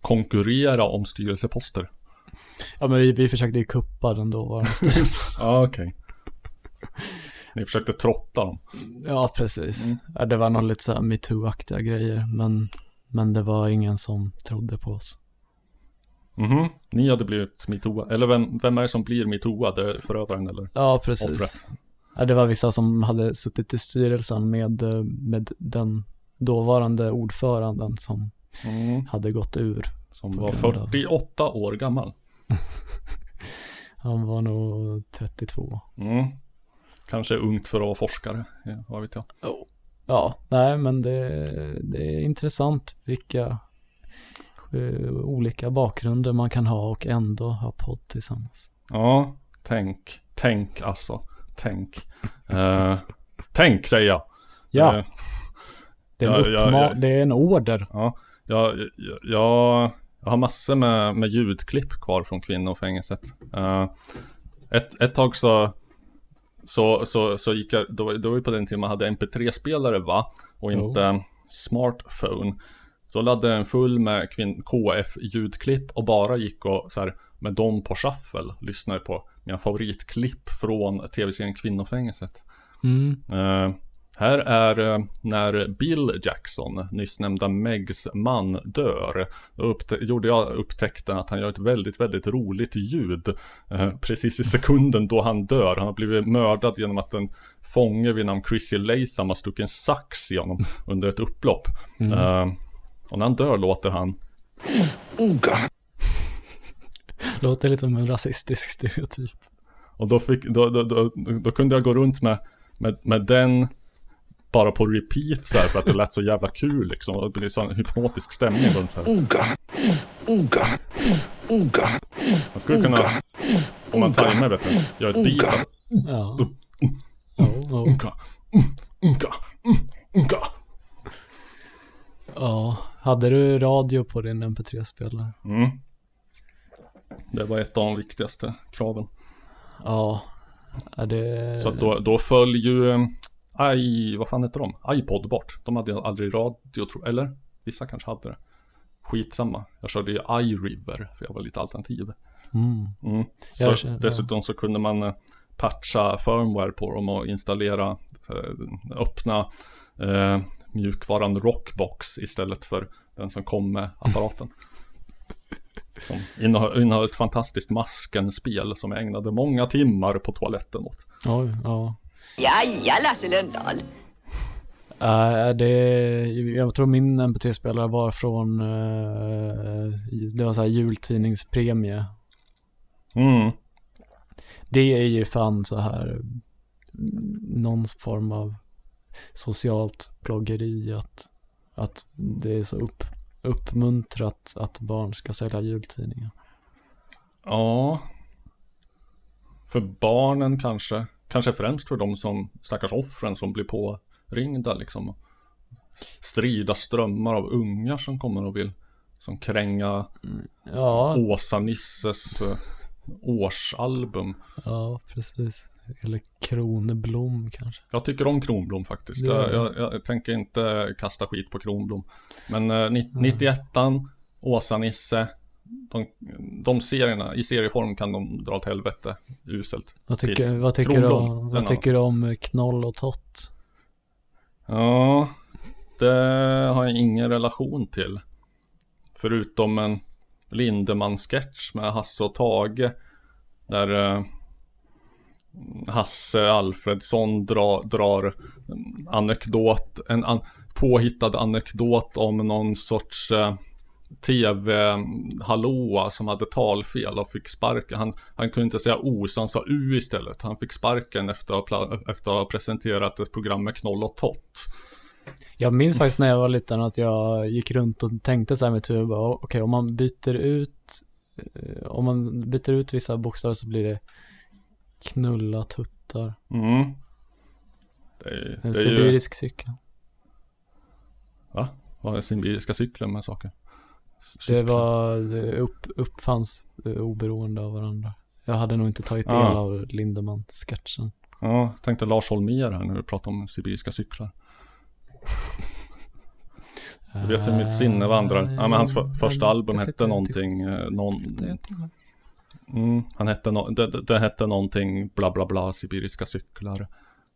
konkurrera om styrelseposter. Ja men vi, vi försökte ju kuppa den dåvarande. [LAUGHS] Ja, okej. Ni försökte trotta dem. Ja, precis. Mm. Ja, det var nog lite så här metoo-aktiga grejer, men, men det var ingen som trodde på oss. Mhm. Ni hade blivit metooa. Eller vem, vem är det som blir metooa? Det är förövaren eller? Ja, precis. Offret. Ja, det var vissa som hade suttit i styrelsen med, eh, med den dåvarande ordföranden som Mm. hade gått ur. Som var grund av- 48 år gammal. [LAUGHS] Han var nog 32. Mm. Kanske ungt för att vara forskare, vad vet jag. Ja, nej men det, det är intressant vilka eh, olika bakgrunder man kan ha och ändå ha podd tillsammans. Ja, tänk, tänk alltså, tänk. [LAUGHS] Eh, tänk säger jag. Ja. Eh, Det är en, Ja, ja, uppma- ja. Det är en order. Ja, jag, jag, jag, har massor med, med ljudklipp kvar från kvinnofängelset. Uh, ett, ett tag så, så, så, så gick jag, då, då var det på den tiden man hade MP3-spelare va? Och inte smartphone. Så laddade jag en full med KF-ljudklipp och bara gick och så här, med dem på shuffle lyssnade på mina favoritklipp från tv-serien Kvinnofängelset. Mm. Eh, här är eh, när Bill Jackson, nyss nämnda Megs man, dör. Då upptä- gjorde jag upptäckten att han gör ett väldigt, väldigt roligt ljud. eh, precis i sekunden då han dör. Han har blivit mördad genom att en fånge vid namn Chrissy Latham har stuckit en sax i honom under ett upplopp. Mm. Eh, och när han dör låter han Låter lite som en rasistisk stereotyp. Och då, fick, då, då, då, då kunde jag gå runt med, med, med den bara på repeat så här för att det lät så jävla kul liksom. Och det blev sån hypnotisk stämning runt här. Man skulle kunna, om man tajmar vet du, göra ett beat. Ja. Ja, ja. Unka. ja. Hade du radio på din MP3-spelare? Mm. Det var ett av de viktigaste kraven. Ja. det... Så då, då föll ju, eh, i, vad fan heter de? iPod bort. De hade aldrig radio, tro, eller? Vissa kanske hade det. Skitsamma. Jag körde ju iRiver, för jag var lite alternativ. Mm. Mm. Så känner- dessutom så kunde man eh, patcha firmware på dem och installera, eh, öppna eh, mjukvaran Rockbox istället för den som kom med apparaten. [LAUGHS] som innehöll, innehöll ett fantastiskt maskenspel som jag ägnade många timmar på toaletten åt. Oj, ja. Ja, ja, Lasse Lundahl. Uh, det, jag tror min MP3-spelare var från, eh, det var så här jultidningspremie. Mm. Det är ju fan så här, mm, någon form av socialt bloggeri att, att det är så upp, uppmuntrat att barn ska sälja jultidningar. Ja. För barnen kanske. Kanske främst för de som stackars offren som blir påringda liksom. Strida strömmar av ungar som kommer och vill som kränga Ja, Åsa-Nisses eh, årsalbum. ja precis. Eller Kroneblom kanske. Jag tycker om Kronblom faktiskt. Det Jag, jag, jag tänker inte kasta skit på Kronblom. Men eh, 91an, Åsa-Nisse, de, de serierna, i serieform kan de dra åt helvete. Uselt. Vad tycker, vad tycker, du, om, vad tycker du om Knoll och Tott? Ja, det har jag ingen relation till. Förutom en Lindemann-sketch med Hasse och Tage. Där eh, Hasse Alfredsson dra, drar en anekdot, en an, påhittad anekdot om någon sorts eh, tv-hallåa som hade talfel och fick sparken. Han, han kunde inte säga O så han sa U istället. Han fick sparken efter att efter att ha presenterat ett program med knoll och tott. Jag minns faktiskt när jag var liten att jag gick runt och tänkte så här med bara, okej om man byter ut, eh, om man byter ut vissa bokstäver så blir det knulla tuttar. Mm. Det är, En det är ju... sibirisk cykel. Va? Vad är sibiriska cyklar med saker? Det var, det upp, uppfanns eh, oberoende av varandra. Jag hade nog inte tagit del Ah. av Lindemann-sketchen. Ja, tänkte Lars Holmér här när du pratar om sibiriska cyklar. Du vet hur mitt sinne vandrar. Ja, men hans för, första album hette någonting, eh, någon... Mm, han hette no, det, det hette någonting bla bla bla sibiriska cyklar.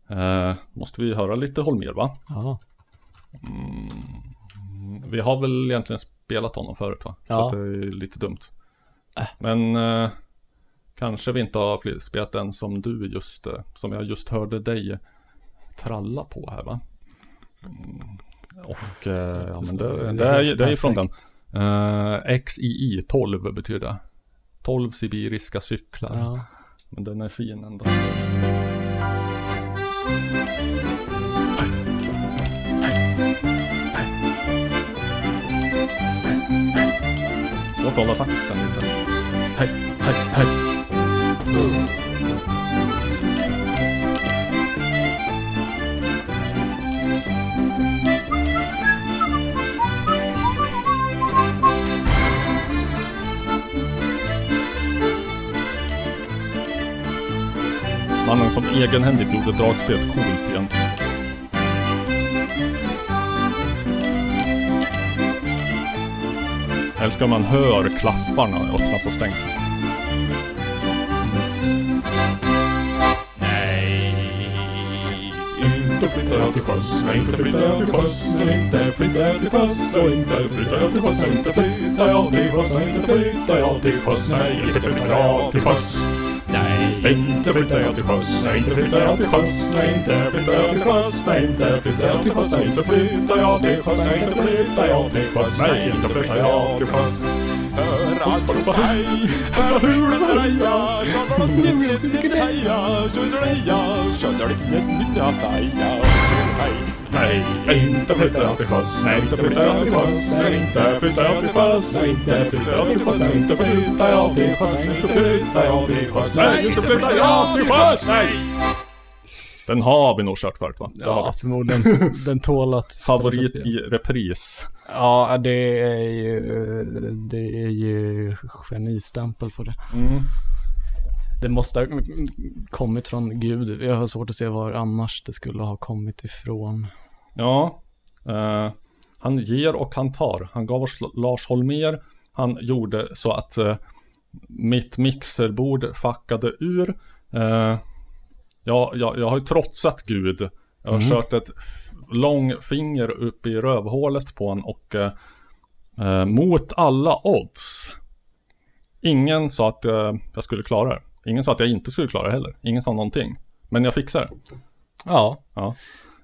Eh, måste vi höra lite Holmér va? Ja. Mm, vi har väl egentligen spelat honom förut va? Så Ja. att det är lite dumt. Äh. Men eh, kanske vi inte har spelat den som du just, eh, som jag just hörde dig tralla på här va? Mm, och eh, ja men det, Det det, är det är ju från den. Eh, XII 12 betyder det. 12 sibiriska cyklar. Ja. Men den är fin ändå. Kolla takten lite. Hej, hej, hej. Mannen som egenhändigt gjorde dragspelet coolt igen. Jag älskar man hör klaffarna öppnas och stängs. Inte flyttar jag till sjöss, nej inte flyttar jag till sjöss, nej inte flyttar jag till sjöss, och inte flyttar jag till sjöss, nej inte flyttar jag till sjöss, nej inte flyttar jag till sjöss, nej inte flyttar jag till sjöss. Nej, inte flyttar jag till sjöss, nej inte flyttar jag till sjöss, nej inte flyttar jag till sjöss, nej inte flyttar jag till sjöss, nej inte flyttar jag till sjöss, nej inte flyttar jag till sjöss, nej inte flyttar jag till sjöss. För allt ropa hej, för hulen heja, Nej, inte flytta jag till sjöss, nej inte flyttar jag till sjöss, nej inte flyttar jag till sjöss, nej inte flyttar jag till sjöss, nej inte flyttar jag till sjöss, nej inte flyttar jag till sjöss, nej inte flyttar jag till sjöss, nej! Den har vi nog kört förut va? Det Ja, förmodligen. [LAUGHS] Den tål att... Favorit i repris. Ja, det är ju, det är ju genistämpel på det. Mm. Det måste ha kommit från Gud. Jag har svårt att se var annars det skulle ha kommit ifrån. Ja. Eh, han ger och han tar. Han gav oss Lars Holmer. Han gjorde så att eh, mitt mixerbord fuckade ur. Eh, ja, jag, jag har ju trotsat Gud. Jag har Mm. kört ett långfinger upp i rövhålet på honom och eh, eh, mot alla odds. Ingen sa att eh, jag skulle klara det. Ingen sa att jag inte skulle klara det heller. Ingen sa någonting. Men jag fixar det. Ja. Ja.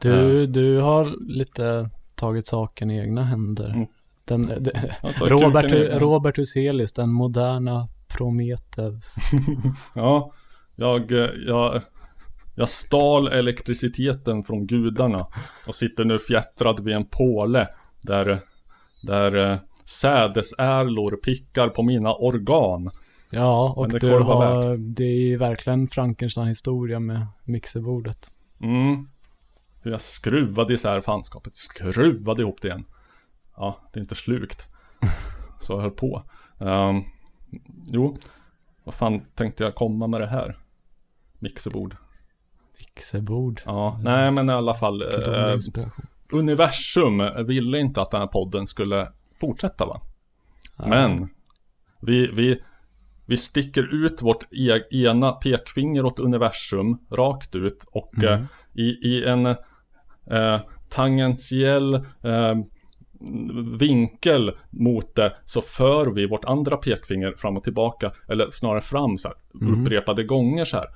Du, du har lite tagit saken i egna händer. Den, det, Jag tar Robert, Robert Huselius, den moderna Prometheus. [LAUGHS] Ja, jag, eh, jag, jag stal elektriciteten från gudarna och sitter nu fjättrad vid en påle där, där eh, sädesärlor pickar på mina organ. Ja, och det du har, det är ju verkligen Frankenstein-historia med mixerbordet. Mm. Hur jag skruvade isär fanskapet, skruvade ihop det igen. Ja, det är inte slukt. [LAUGHS] Så jag höll på. Ehm, jo, vad fan tänkte jag komma med det här? Mixerbord. Mixerbord. Ja, nej men i alla fall. Eh, universum ville inte att den här podden skulle fortsätta va? Men vi, vi, vi sticker ut vårt e ena pekfinger åt universum rakt ut och Mm. eh, i, i en eh, tangentiell eh, vinkel mot det så för vi vårt andra pekfinger fram och tillbaka eller snarare fram så här Mm. upprepade gånger så här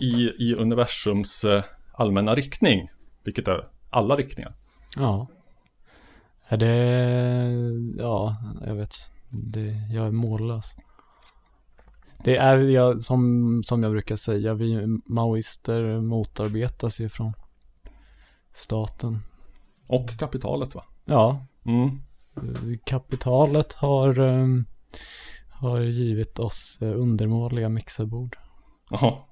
i, i universums eh, allmänna riktning vilket är alla riktningar. Ja. Är det, ja, jag vet, det, jag är mållös. Det är, jag, som, som jag brukar säga, vi maoister motarbetas ju från staten. Och kapitalet va? Ja. Mm. Kapitalet har, ehm, har givit oss eh, undermåliga mixerbord. Ja,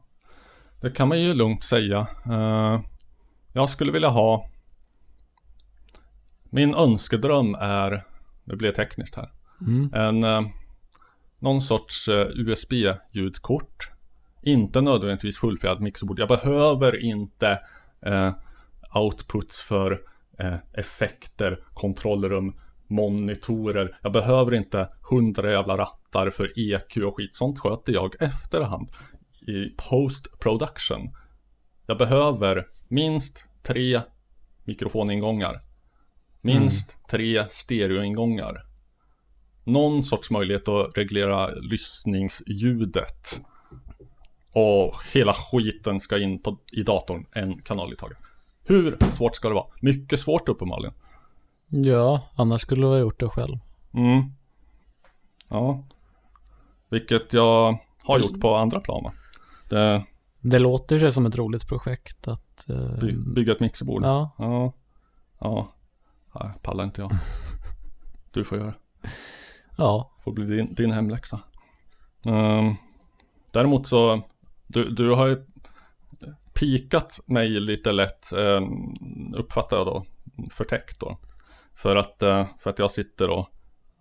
det kan man ju lugnt säga. Eh, jag skulle vilja ha Min önskedröm är Nu blir det tekniskt här. Mm. En eh, Någon sorts eh, USB-ljudkort Inte nödvändigtvis fullfjädrad mixerbord. Jag behöver inte eh, Outputs för eh, Effekter, kontrollrum Monitorer. Jag behöver inte hundra jävla rattar för EQ och skit. Sånt sköter jag efterhand i post production. Jag behöver minst tre mikrofoningångar. Minst tre stereoingångar. Någon sorts möjlighet att reglera lyssningsljudet. Och hela skiten ska in på, i datorn, en kanal i taget. Hur svårt ska det vara? Mycket svårt uppenbarligen. Ja, annars skulle du ha gjort det själv. Mm. Ja. Vilket jag har gjort på andra plan. Det, Det låter sig som ett roligt projekt att... eh, by, bygga ett mixerbord. Ja. Ja. Ja. Nej, pallar inte jag. [LAUGHS] Du får göra. Ja. Får bli din, din hemläxa. Ehm, däremot så, du, du har ju pikat mig lite lätt, um, uppfattar jag då, förtäckt då. För att, eh, för att jag sitter och,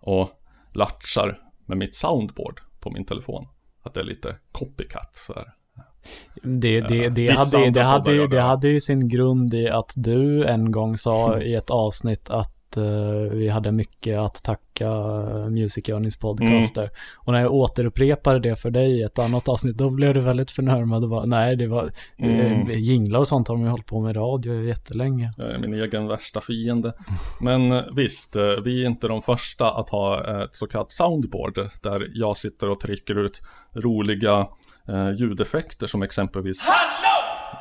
och latchar med mitt soundboard på min telefon. Att det är lite copycat så här. Det, det, det, Vissa hade, det, hade, det hade ju sin grund i att du en gång sa i ett avsnitt att eh, vi hade mycket att tacka uh, Music Journeys podcaster. Och när jag återupprepade det för dig i ett annat avsnitt, då blev du väldigt förnärmad och bara, nej, det var Mm. eh, jinglar och sånt har de ju hållit på med radio jättelänge. Jag är min egen värsta fiende. Men eh, visst, eh, vi är inte de första att ha ett så kallat soundboard där jag sitter och trycker ut roliga eh, ljudeffekter som exempelvis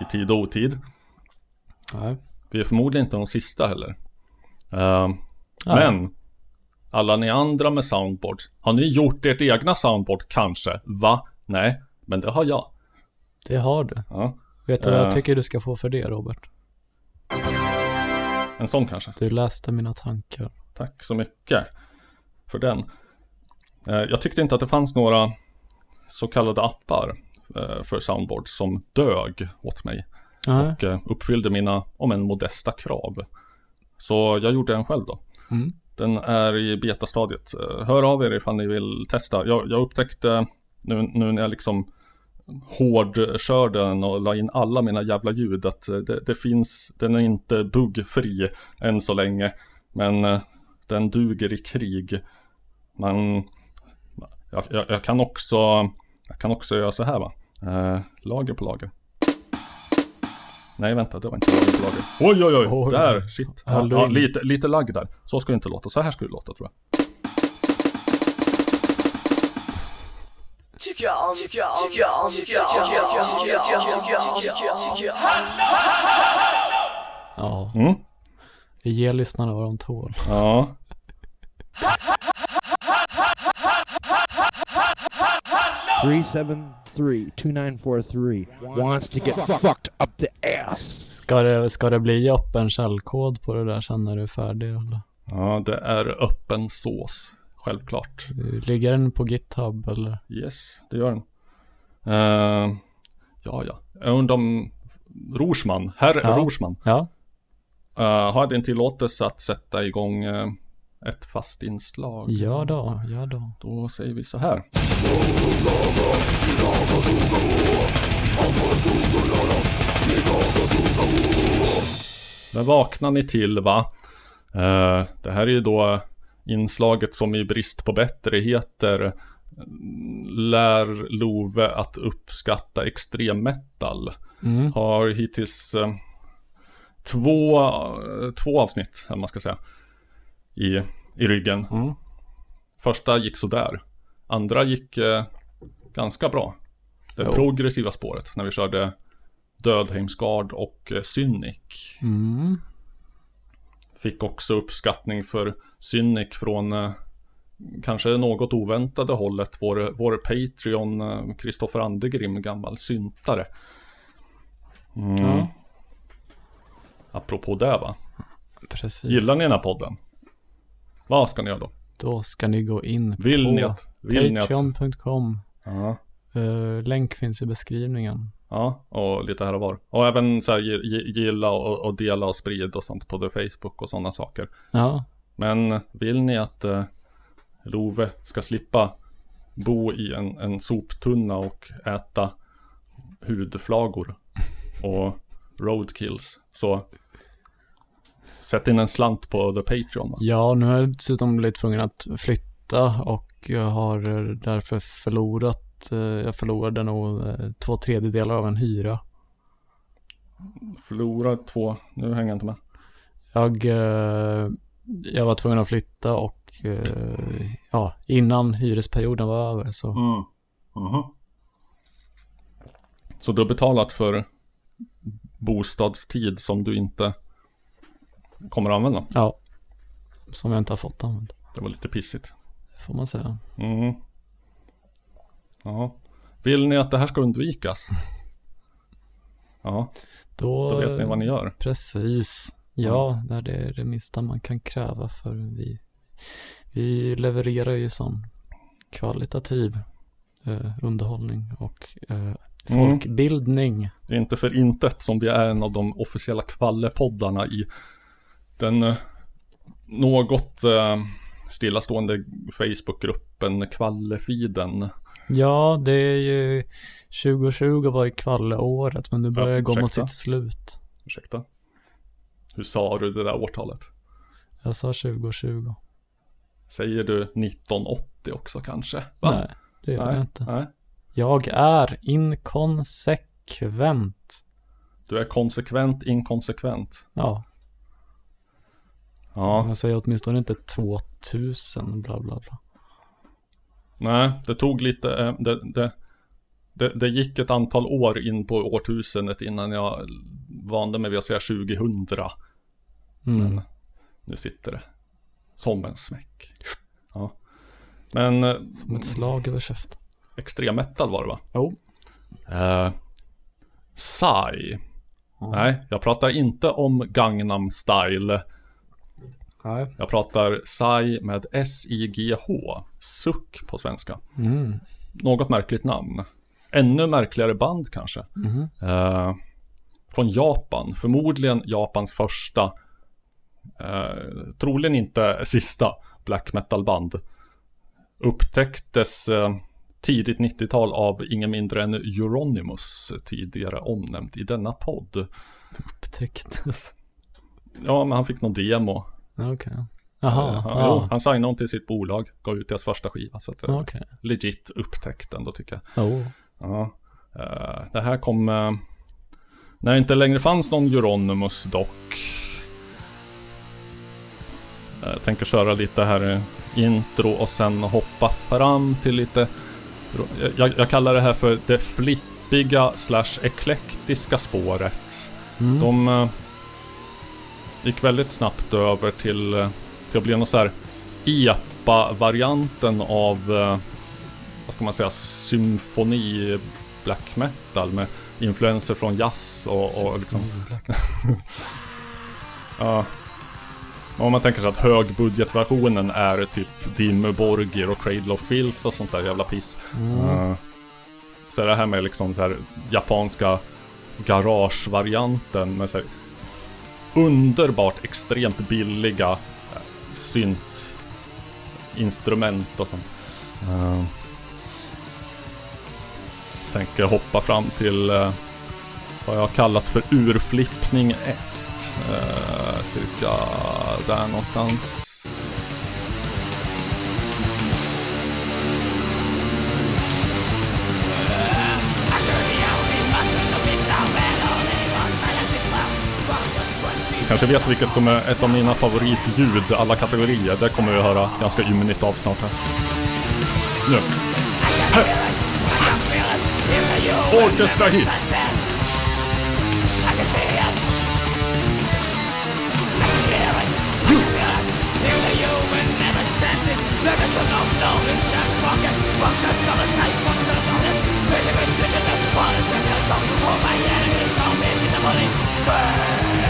i tid och otid. Nej. Vi är förmodligen inte de sista heller. Eh. Men alla ni andra med soundboards, har ni gjort ert egna soundboard kanske? Va? Nej, men det har jag. Det har du. Ja. Vet du vad Eh. jag tycker du ska få för det, Robert? En sån kanske. Du läste mina tankar. Tack så mycket för den. Eh, Jag tyckte inte att det fanns några så kallade appar eh, för soundboard som dög åt mig. Nej. Och eh, uppfyllde mina, om en modesta krav. Så jag gjorde en själv då. Mm. Den är i betastadiet. Eh, Hör av er ifall ni vill testa. Jag, jag upptäckte nu, nu när jag liksom hårdkörde den och la in alla mina jävla ljud att det, det finns, den är inte buggfri än så länge. Men den duger i krig. Man, jag, jag, jag kan också, jag kan också göra så här va. Eh, lager på lager. Nej vänta, det var inte lager på lager. Oj oj oj, Oj. där, shit. Ja, ja, lite, lite lagg där. Så ska det inte låta, så här ska det låta tror jag. Tycker jag om, tycker jag om, tycker jag om, tycker jag om, tycker jag om, tycker jag om, tycker jag om, tycker jag om, tycker jag om. Ja. Mm. Vi ger lyssnarna vad de tål. Ja. Three seven three two nine four three wants to get fucked up the ass. Ska det, ska det bli öppen källkod på det där sen när du är färdig eller? Ja, det är öppen sås. Självklart. Ligger den på GitHub eller? Yes, det gör den. Eh, ja, ja. Jag undrar om Rorsman, herr Ja. Rorsman. Ja. Eh, har jag din tillåtelse att sätta igång eh, ett fast inslag? Ja då, ja då. Då säger vi så här. Där vaknar ni till va? Eh, det här är ju då inslaget som i brist på bättre heter mm, Lär Love att uppskatta extremmetal. Mm. Har hittills eh, två, två avsnitt, man ska säga, i, i ryggen. Mm. Första gick sådär. Andra gick eh, ganska bra. Det Jo. progressiva spåret när vi körde Dödheimsgard och eh, Cynic. Mm. Fick också uppskattning för Cynic från eh, kanske något oväntade hållet. Vår, vår Patreon eh, Kristoffer Andegrim, gammal syntare. Mm. Ja. Apropå det va. Precis. Gillar ni den här podden? Vad ska ni göra då? Då ska ni gå in Vill på ni att- vill patreon.com. Ja. Eh, länk finns i beskrivningen. Ja, och lite här och var. Och även så här gi- gi- gilla och, och dela och sprida och sånt på det Facebook och sådana saker. Ja. Men vill ni att eh, Love ska slippa bo i en, en soptunna och äta hudflagor och roadkills så sätt in en slant på The Patreon. Va? Ja, nu har jag dessutom blivit tvungen att flytta och jag har därför förlorat, eh, jag förlorade nog eh, två tredjedelar av en hyra. Förlora två, nu hänger jag inte med. Jag, eh, jag var tvungen att flytta och ja, innan hyresperioden var över så Mm. Mhm. Så du har betalat för bostadstid som du inte kommer att använda? ja, som jag inte har fått använda. Det var lite pissigt. Det får man säga. Mm. Ja. Vill ni att det här ska undvikas? [LAUGHS] Ja, Då, då vet ni vad ni gör. Precis. Ja, det är det, minsta man kan kräva för vi, vi levererar ju sån kvalitativ eh, underhållning och eh, Mm. folkbildning. Det är inte för intet som vi är en av de officiella kvallepoddarna i den eh, något eh, stillastående Facebookgruppen Kvallefiden. Ja, det är ju 2020 var ju kvalleåret men nu börjar Ja, det gå mot sitt slut. Ursäkta? Hur sa du det där årtalet? Jag sa 2020. Säger du 1980 också kanske? Va? Nej, det gör Nej, jag inte. Nej. Jag är inkonsekvent. Du är konsekvent inkonsekvent. Ja. Ja. Jag säger åtminstone inte 2000 bla bla bla. Nej, det tog lite, eh, det, det, det, det gick ett antal år in på årtusendet innan jag vande mig vid att säga 2000. Mm. Men nu sitter det som en smäck. Ja. Men eh, Som ett slag över käften. extrem metal var det va? Jo. Eh, Psy. Nej, jag pratar inte om Gangnam style. Nej. Jag pratar Psy med S-I-G-H. Suck på svenska. Mm. Något märkligt namn. Ännu märkligare band kanske. Mhm. Eh, från Japan. Förmodligen Japans första. Eh, troligen inte sista black metal band. Upptäcktes eh, tidigt 90-tal av ingen mindre än Euronymous. Tidigare omnämnd i denna podd. Upptäcktes. Ja, men han fick någon demo. Okej. Jaha. Eh, han, ja. jo, han signade honom till sitt bolag. Gav ut deras första skiva. Så att, eh, Okej. legit upptäckt ändå tycker jag. Oh. Ja. Eh, det här kom eh, när det inte längre fanns någon Euronymous dock. Eh, Jag tänker köra lite här eh, intro och sen hoppa fram till lite jag, jag kallar det här för det flippiga slash eklektiska spåret. Mm. De eh, gick väldigt snabbt över till, eh, till att bli någon så här EPA-varianten av eh, vad ska man säga, symfoni black metal med influenser från jazz och, och liksom... [LAUGHS] ja. Om man tänker sig att högbudgetversionen är typ Dimmu Borgir och Cradle of Filth och sånt där jävla piss. Mm. Eh, så det här med liksom så här japanska garagevarianten med så här underbart extremt billiga eh, synt instrument och sånt. Eh, tänker hoppa fram till eh, vad jag har kallat för urflippning 1. Eh, cirka där någonstans. Kanske vet vilket som är ett av mina favoritljud alla kategorier. Det kommer vi att höra ganska ymnigt av snart här. Nu. Här. Orkestra hit. Så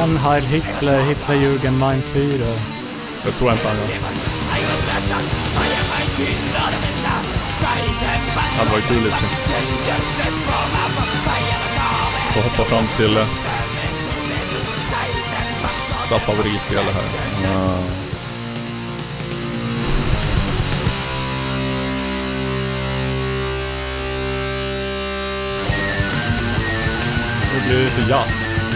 igen Heil Hitler, Hitlerjugend, Mein Führer. Det tror jag inte han gör. Det hade varit kul i och för sig. Får hoppa fram till eh, nästa favoritdel här. Ja. Nu blir det lite jazz.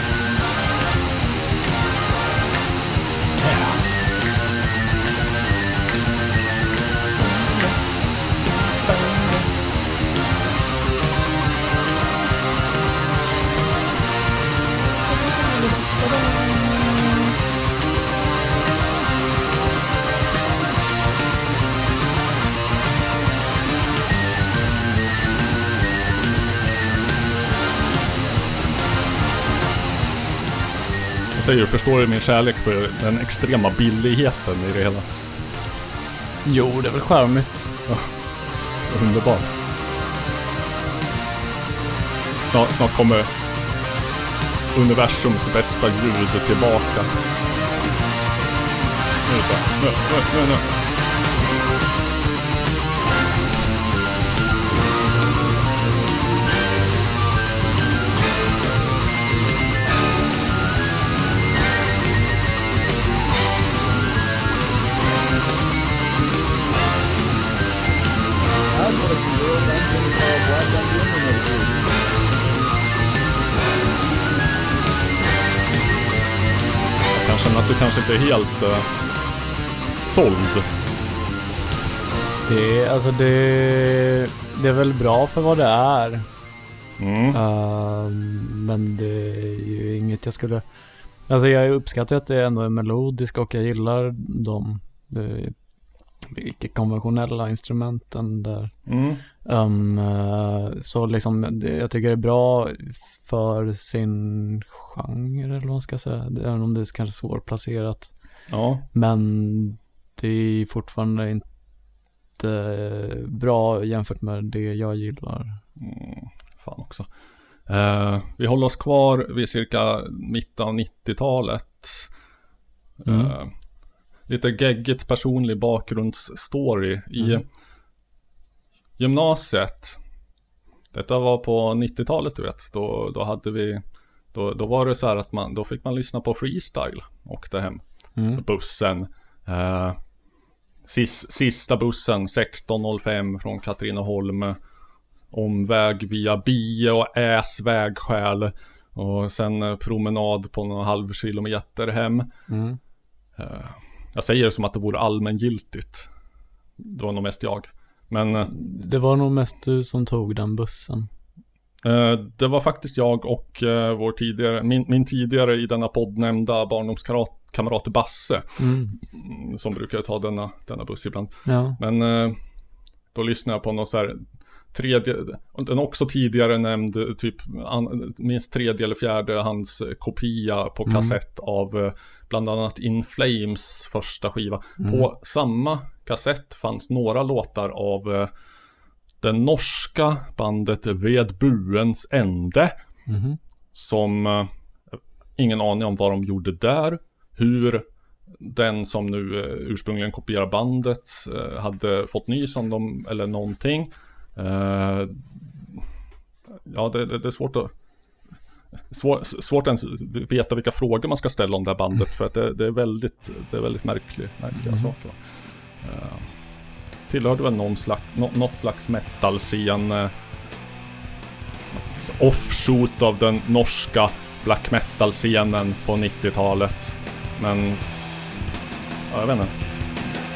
Säger, förstår du min kärlek för den extrema billigheten i det hela? Jo, det är väl charmigt. Underbart. Snart, snart kommer universums bästa ljud tillbaka. Nu så. Nu, nu, nu, nu. Kanske inte är helt uh, såld. Det, alltså det, det är väl bra för vad det är. Mm. Ehm, men det är ju inget jag skulle... Alltså jag uppskattar att det ändå är melodiska och jag gillar de, de icke-konventionella instrumenten där. Mm. Eh, så liksom, jag tycker det är bra för sin genre eller vad man ska säga. Även om det är kanske svårplacerat. Ja. Men det är fortfarande inte bra jämfört med det jag gillar. Mm, fan också. Eh, vi håller oss kvar vid cirka mitten av 90-talet. Mm. Eh, lite geggigt personlig bakgrundsstory i Mm. gymnasiet. Detta var på 90-talet du vet. Då, då hade vi då, då var det så här att man, då fick man lyssna på freestyle. Åkte hem Mm. bussen. Eh, sis, sista bussen 16.05 från Katrineholm. Omväg via Bie och Äs vägskäl. Och sen eh, promenad på någon halv kilometer hem. Mm. Eh, jag säger det som att det vore allmängiltigt. Det var nog mest jag. Men eh, Det var nog mest du som tog den bussen. Eh, Det var faktiskt jag och eh, vår tidigare, min, min tidigare i denna podd nämnda barndomskamrat Basse. Mm. Som brukar ta denna, denna buss ibland. Ja. Men då lyssnade jag på någon så här tredje, den också tidigare nämnd typ an, minst tredje eller fjärde hans kopia på Mm. kassett av eh, bland annat In Flames första skiva. Mm. På samma kassett fanns några låtar av eh, det norska bandet Ved Buens Ände. Mhm. Som eh, ingen aning om vad de gjorde där. Hur den som nu ursprungligen kopierar bandet hade fått nys om dem eller någonting. Eh, ja, det, det, det är svårt att svår, svårt ens veta vilka frågor man ska ställa om det här bandet för att det, det är väldigt, det är väldigt märklig, märkliga Mhm. saker. Eh, tillhörde väl någon slags, nå, något slags metal-scen eh, offshoot av den norska black metal-scenen på 90-talet. Men... Ja, jag vet inte.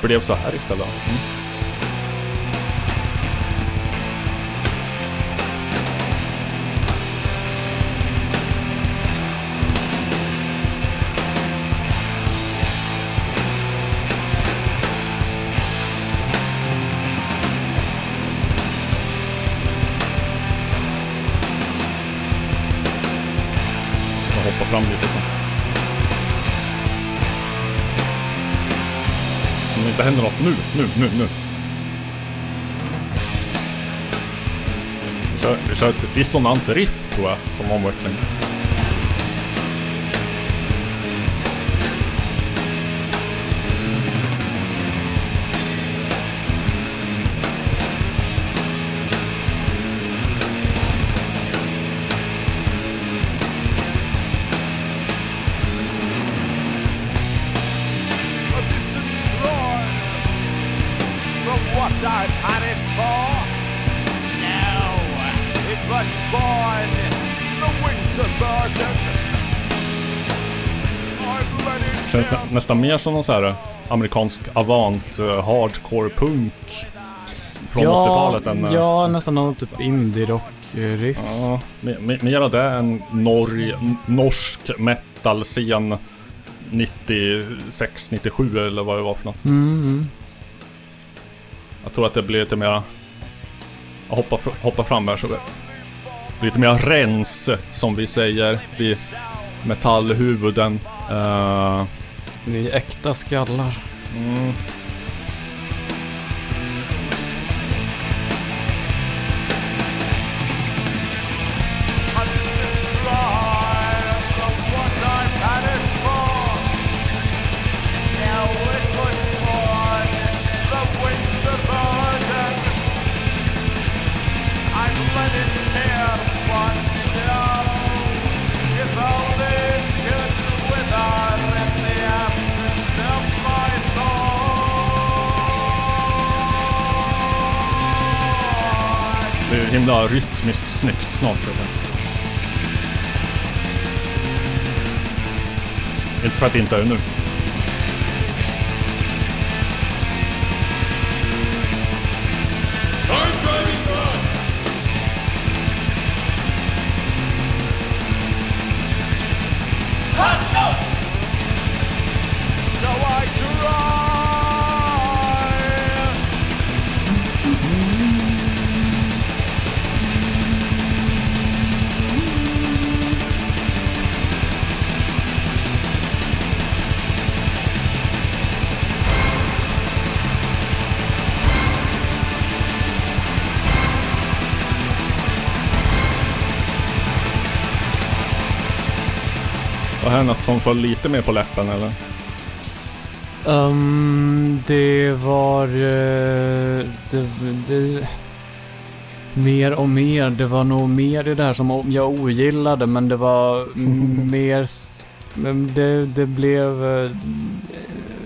Blev så här istället. Mm. Nu, nu, nu, nu. Vi kör, kör ett dissonant riff tror jag, som omveckling. Nästan mer som någon så här amerikansk avant eh, hardcore punk. Från 80-talet än... eh, Ja, nästan någon typ indie-rock-riff. Ja, av det än norg, norsk metal-scen 96, 97 eller vad det var för något. Mm, Jag tror att det blir lite mera... Fr- hoppar fram här så det blir lite mer rens som vi säger. Vi metallhuvuden. Eh, ni är äkta skallar. mm. Himla rytmiskt snyggt snart. Det. Inte för att det inte är nu. Som får lite mer på läppen eller? Um, det var... eh, det, det, mer och mer. Det var nog mer i det här som jag ogillade, men det var [LAUGHS] mer... Det, det blev... eh,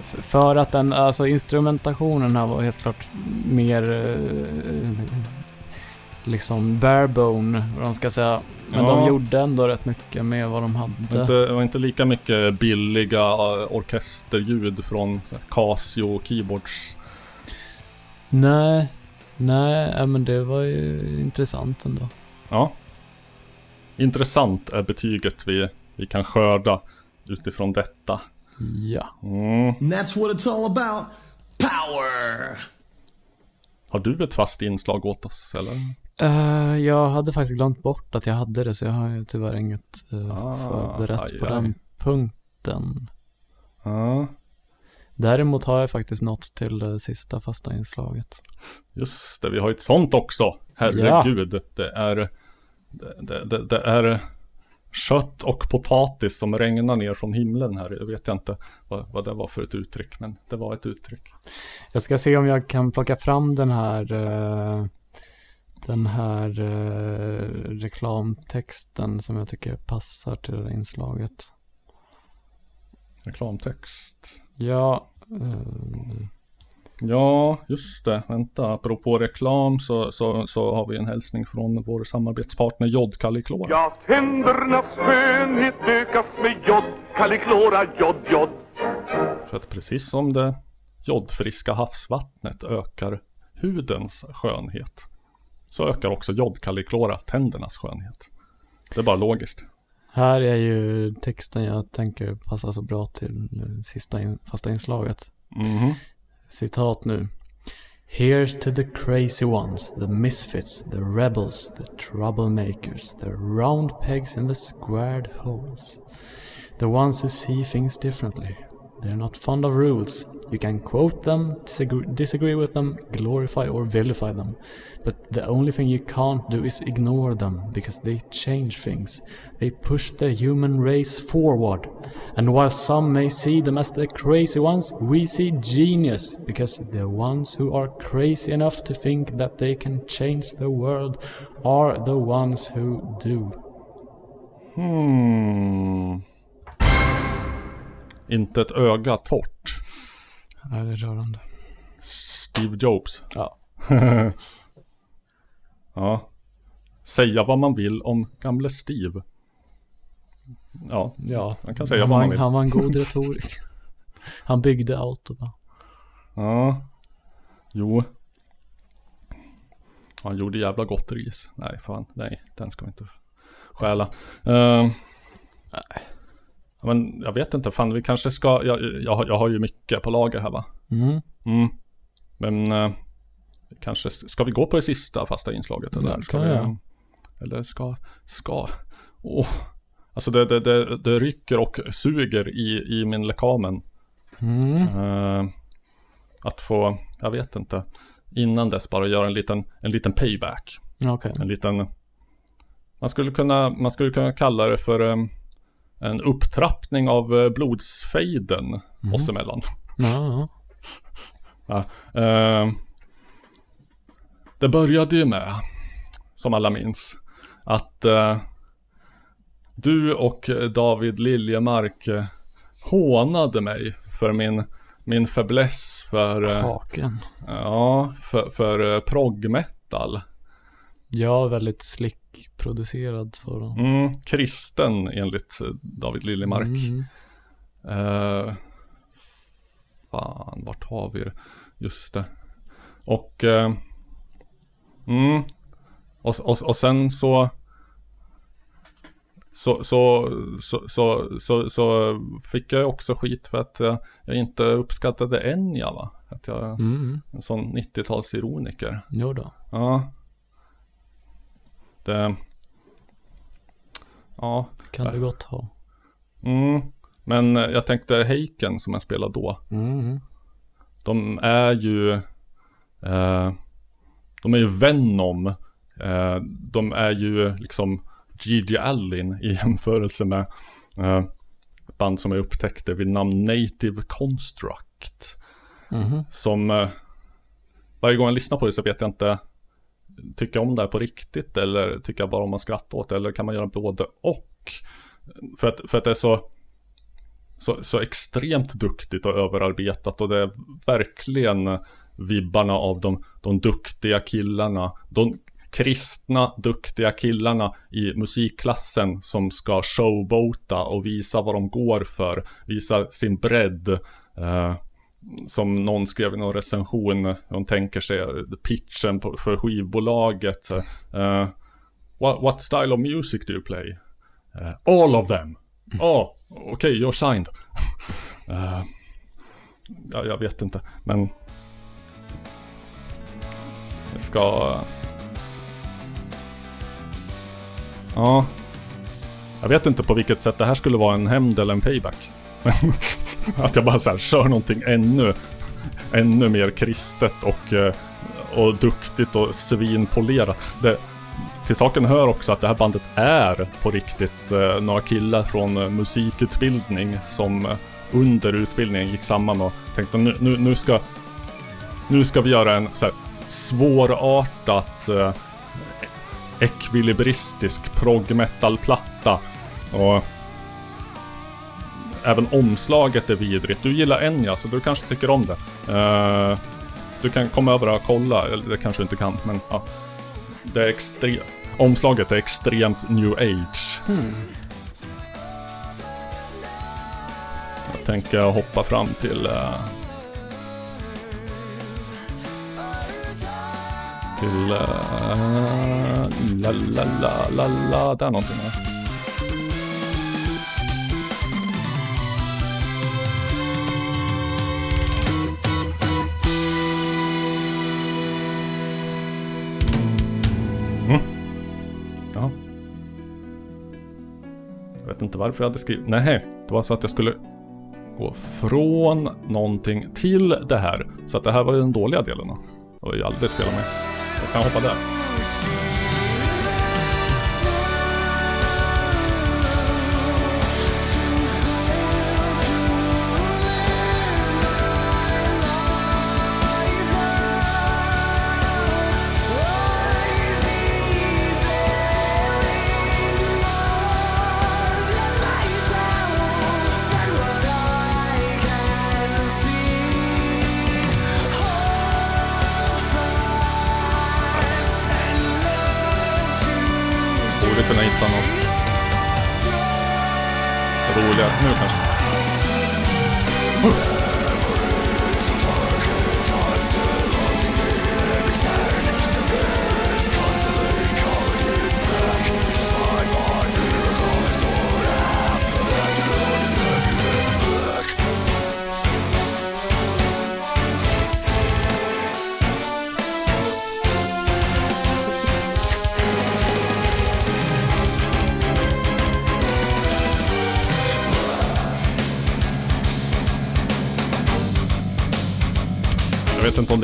För att den, alltså instrumentationen här var helt klart mer... eh, Liksom barebone, vad de ska säga. Men Ja. de gjorde ändå rätt mycket med vad de hade. Inte, det var inte lika mycket billiga eh, orkesterljud från Casio keyboards. Nej, nej, men det var ju intressant ändå. Ja. Intressant är betyget vi, vi kan skörda utifrån detta. Ja. Mm. That's what it's all about. Power! Har du ett fast inslag åt oss eller? Eh, jag hade faktiskt glömt bort att jag hade det, så jag har ju tyvärr inget uh, Ah, förberett aj, på aj. den punkten. Ja, Däremot har jag faktiskt nått till det sista fasta inslaget. just det. Vi har ett sånt också. Herregud. Det är... Det, det, det, är kött och potatis som regnar ner från himlen här. Jag vet inte vad, vad det var för ett uttryck, men det var ett uttryck. Jag ska se om jag kan plocka fram den här eh, den här eh, reklamtexten som jag tycker passar till det här inslaget. Reklamtext. Ja, eh, Ja, just det. Vänta, apropå reklam så, så, så har vi en hälsning från vår samarbetspartner Jod Kalliklora. Ja, tändernas skönhet ökas med jod, Kalliklora, jod, jod. För att precis som det jodfriska havsvattnet ökar hudens skönhet så ökar också jodkalliklora tändernas skönhet. Det är bara logiskt. här är ju texten jag tänker passar så bra till sista in, fasta inslaget. Mhm. Citat nu. Here's to the crazy ones, the misfits, the rebels, the troublemakers, the round pegs in the squared holes. The ones who see things differently. They're not fond of rules. You can quote them, disagree, disagree with them, glorify or vilify them. But the only thing you can't do is ignore them because they change things. They push the human race forward. And while some may see them as the crazy ones, we see genius because the ones who are crazy enough to think that they can change the world are the ones who do. Hmm. Inte ett öga torrt. Ja, det är rörande. Steve Jobs. Ja. [LAUGHS] ja. Säga vad man vill om gamle Steve. Ja, Ja, man kan säga han, vad man vill. han var en god retoriker. [LAUGHS] Han byggde autobahn. Ja. Jo. Han gjorde jävla gott ris. Nej, fan. Nej, den ska vi inte stjäla. Uh, nej. Men jag vet inte, fan vi kanske ska, jag, jag, har- jag har ju mycket på lager här va? Mm. Mm. Men eh, kanske, ska vi gå på det sista fasta inslaget eller? Ja, ska vi, jag. Eller ska, ska, åh, Alltså det, det, det, det rycker och suger i, i min lekamen. Mm. Eh, att få, jag vet inte, innan dess bara göra en liten, en liten payback. Okej. En liten, man skulle kunna, man skulle kunna kalla det för em, en upptrappning av eh, blodsfejden Mm. oss emellan. Ja, [LAUGHS] Ja, ehm, det började ju med, som alla minns, att eh, du och David Liljemark eh, hånade mig för min, min fäbless för, eh, Haken. ja, för, för eh, prog-metal. Ja, väldigt slick-producerad sådan. Mm, kristen enligt eh, David Liljemark. Mm. Eh, fan, vart har vi det? Just det. Och... Eh, mm. Och, och, och sen så... Så, så, så, så, så, fick jag också skit för att jag, jag inte uppskattade Enya va? Att jag är Mm. en sån 90-talsironiker. Jo då. Ja. Det... Ja. Kan du gott ha. Mm. Men eh, jag tänkte Heiken som jag spelade då. Mm. De är ju eh, De är ju Venom eh, De är ju liksom Gigi Allin i [LAUGHS] jämförelse med eh, band som jag upptäckte vid namn Native Construct. Mhm. Som eh, Varje gång jag lyssnar på det så vet jag inte Tycka om det här på riktigt eller tycka bara om att skratta åt det eller kan man göra både och? För att, för att det är så så, så extremt duktigt och överarbetat och det är verkligen vibbarna av de, de duktiga killarna. De kristna duktiga killarna i musikklassen som ska showboata och visa vad de går för. Visa sin bredd. Eh, som någon skrev i någon recension, de tänker sig pitchen på, för skivbolaget. Eh, what, what style of music do you play? Eh, all of them. Oh, okej, okay, you're signed. [LAUGHS] Eh, ja, jag vet inte, men... Jag ska... Ja. Jag vet inte på vilket sätt det här skulle vara en hämnd eller en payback. Att jag bara så här kör någonting ännu, ännu mer kristet och, eh, och duktigt och svinpolerat. Det, till saken hör också att det här bandet är på riktigt eh, några killar från eh, musikutbildning som eh, under utbildningen gick samman och tänkte nu, nu, nu ska nu ska vi göra en så här svårartat eh, ekvilibristisk prog metal-platta. Och även omslaget är vidrigt. Du gillar Enya så du kanske tycker om det. Uh, du kan komma över och kolla, eller det kanske du inte kan, men ja. Det är extremt... Omslaget är extremt new age. Hmm. Jag tänker hoppa fram till... Uh, till... Uh, la la la la la. Där någonting. va? Varför jag hade skrivit... Nej, det var så att jag skulle gå från någonting till det här. Så att det här var ju den dåliga delen. då. Det var ju alldeles fel av mig. Jag kan hoppa där.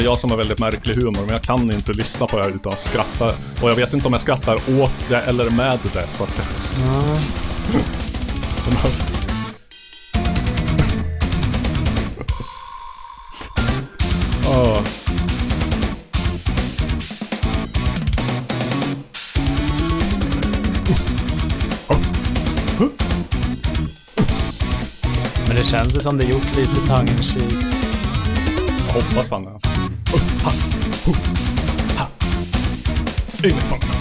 Jag som har väldigt märklig humor, men jag kan inte lyssna på det här utan att skratta. Och jag vet inte om jag skrattar åt det eller med det, så att säga. Här- Åh. Men det känns ju som det gjort lite tongue. Jag hoppas fan det. Alltså. Ha, ho, ha. Ingen fara. Motherfucker.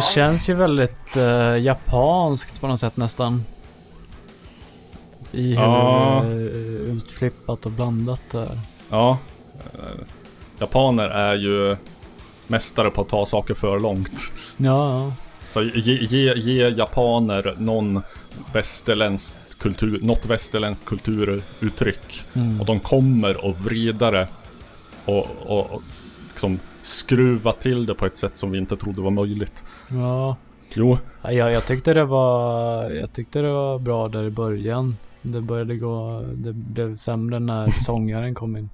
Det känns ju väldigt eh, japanskt på något sätt nästan. I hur Ja. det är utflippat och blandat där. Ja. eh, Japaner är ju mästare på att ta saker för långt. Ja. Så ge, ge, ge japaner någon västerländsk kultur, något västerländskt kulturuttryck. Mm. Och de kommer och vrida det och, och, och liksom skruva till det på ett sätt som vi inte trodde var möjligt. Ja. Jo, Ja, jag, jag tyckte det var, jag tyckte det var bra där i början. Det började gå, det blev sämre när [LAUGHS] sångaren kom in.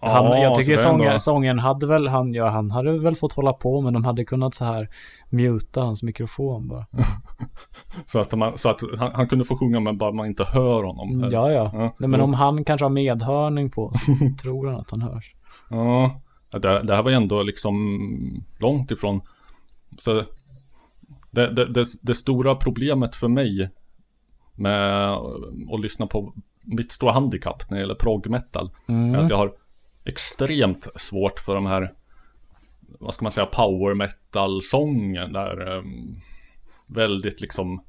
Han, jag tycker sångaren, sångaren hade väl, han, ja, han hade väl fått hålla på men de hade kunnat så här muta hans mikrofon bara. [LAUGHS] Så att, man, så att han, han kunde få sjunga men bara man inte hör honom. Mm, Ja, ja. Nej, men om han kanske har medhörning på så [LAUGHS] tror han att han hörs. Ja, det, det här var ju ändå liksom långt ifrån. Så det, det, det, det stora problemet för mig med att lyssna på mitt stora handikapp när det gäller prog metal Mm. är att jag har extremt svårt för de här vad ska man säga power metal sången där eh, väldigt liksom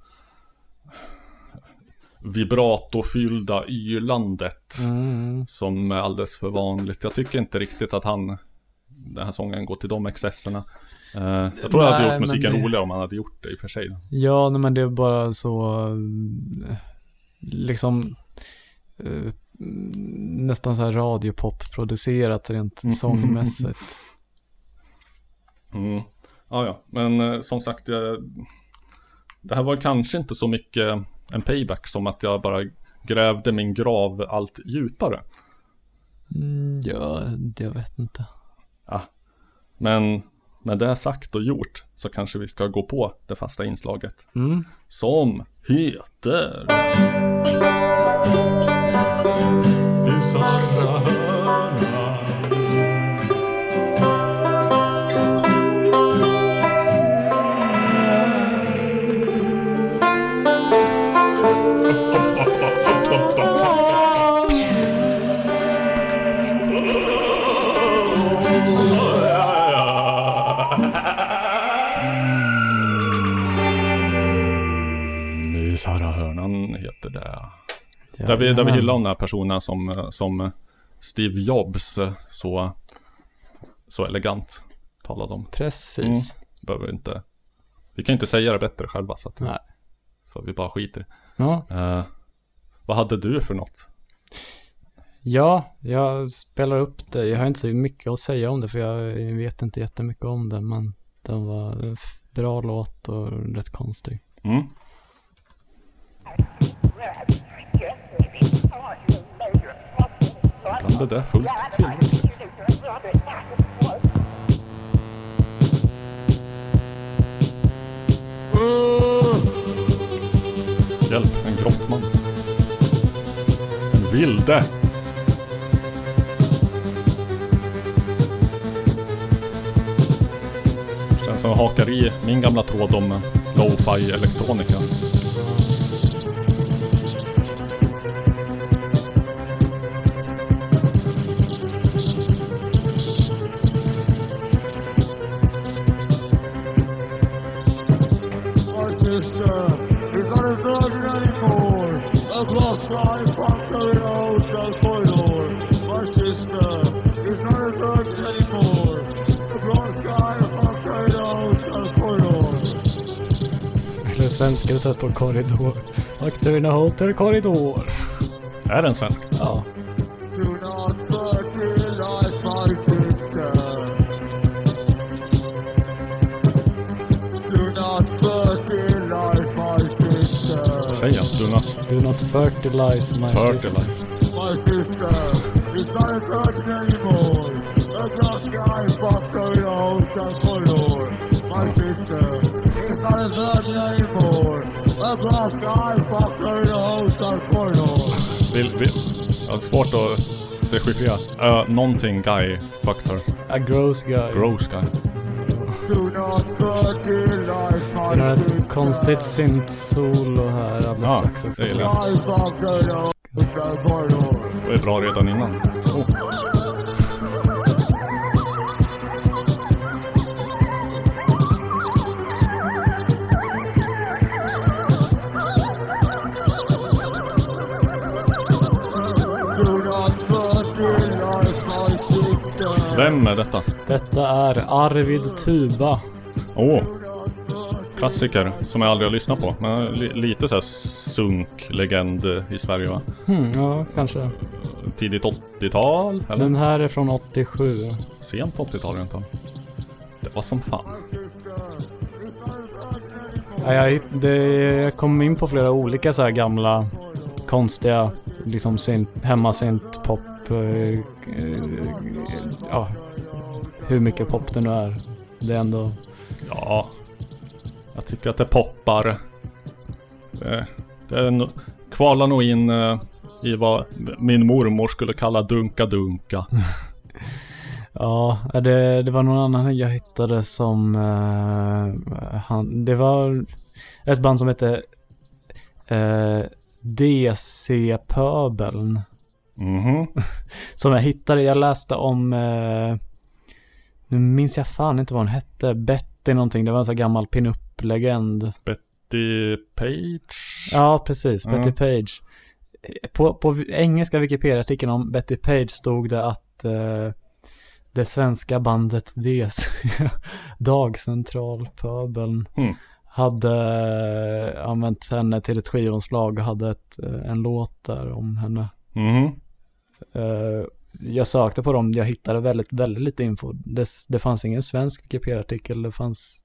vibratofyllda ylandet Mm. som är alldeles för vanligt. Jag tycker inte riktigt att han, den här sången går till de excesserna. Eh, jag tror jag hade Nej, gjort musiken det- roligare om han hade gjort det i och för sig. Ja, nej, men det är bara så eh, liksom eh, nästan så här radiopop-producerat rent Mm. sångmässigt. [LAUGHS] Mm. Ja, ja, men som sagt, jag, det här var kanske inte så mycket en payback som att jag bara grävde min grav allt djupare. Mm, ja, jag vet inte. Ja, men med det sagt och gjort så kanske vi ska gå på det fasta inslaget. Mm. Som heter... Bizarra Där vi, där vi hyllar den här personen som, som Steve Jobs så, så elegant talade om. Precis. Mm. Behöver inte, vi kan inte säga det bättre själva så att Nej. Så vi bara skiter. Ja. Eh, vad hade du för något? Ja, jag spelar upp det. Jag har inte så mycket att säga om det för jag vet inte jättemycket om det. Men den var en bra låt och rätt konstig. Mm. Det är fullt tillräckligt. Hjälp, en grottman. En vilde. Känns som jag hakar i min gamla tråd om lo-fi elektronika. Svenskar ute på korridor. Aktörerna hotar korridor. Är den svensk? Ja. Do not fertilize my sister. Do not fertilize my sister. Säg jag. Do not Do not fertilize my fertilize. My sister Ja, svårt att dechiffrera. Uh, någonting guy her. A gross guy. Gross guy. Det är ett konstigt synt-solo här alldeles Ja, strax också. det. Det är bra redan innan. Vem är detta? Detta är Arvid Tuba. Åh. Klassiker som jag aldrig har lyssnat på. Men li, lite så här sunk-legend i Sverige va? Hmm, ja, kanske. Tidigt 80-tal? Eller? Den här är från 87. Sent 80-tal rent av. Det var som fan. Ja, jag, det, jag kom in på flera olika så här gamla konstiga liksom synt, hemmasynt pop. Eh, eh, ja, hur mycket pop det nu är. Det är ändå... Ja. Jag tycker att det poppar. Det, det är no, kvalar nog in eh, i vad min mormor skulle kalla dunka-dunka. [LAUGHS] Ja, det, det var någon annan jag hittade som... eh, han, det var ett band som hette uh, DC-pöbeln. Mhm. [LAUGHS] Som jag hittade, jag läste om... eh, nu minns jag fan inte vad hon hette. Betty någonting, det var en sån här gammal pinup-legend. Betty Page? Ja, precis. Ja. Betty Page. På, på engelska Wikipedia-artikeln om Betty Page stod det att eh, det svenska bandet DC, [LAUGHS] Dagcentralpöbeln, Mm. hade eh, använt henne till ett skivomslag och hade ett, eh, en låt där om henne. Mhm. Eh, jag sökte på dem, jag hittade väldigt, väldigt lite info. Det, det fanns ingen svensk Wikipedia-artikel, det fanns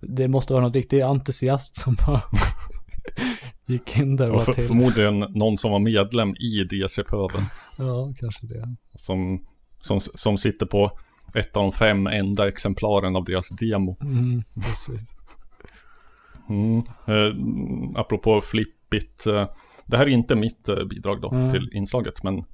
det måste vara någon riktig entusiast som bara [LAUGHS] gick in där och Och för, till. förmodligen någon som var medlem i DC-pöbeln. Ja, kanske det. Som, som, som sitter på ett av de fem enda exemplaren av deras demo. Mm, precis. Mm. Eh, apropå flippigt. Eh, det här är inte mitt eh, bidrag då Mm. till inslaget. Men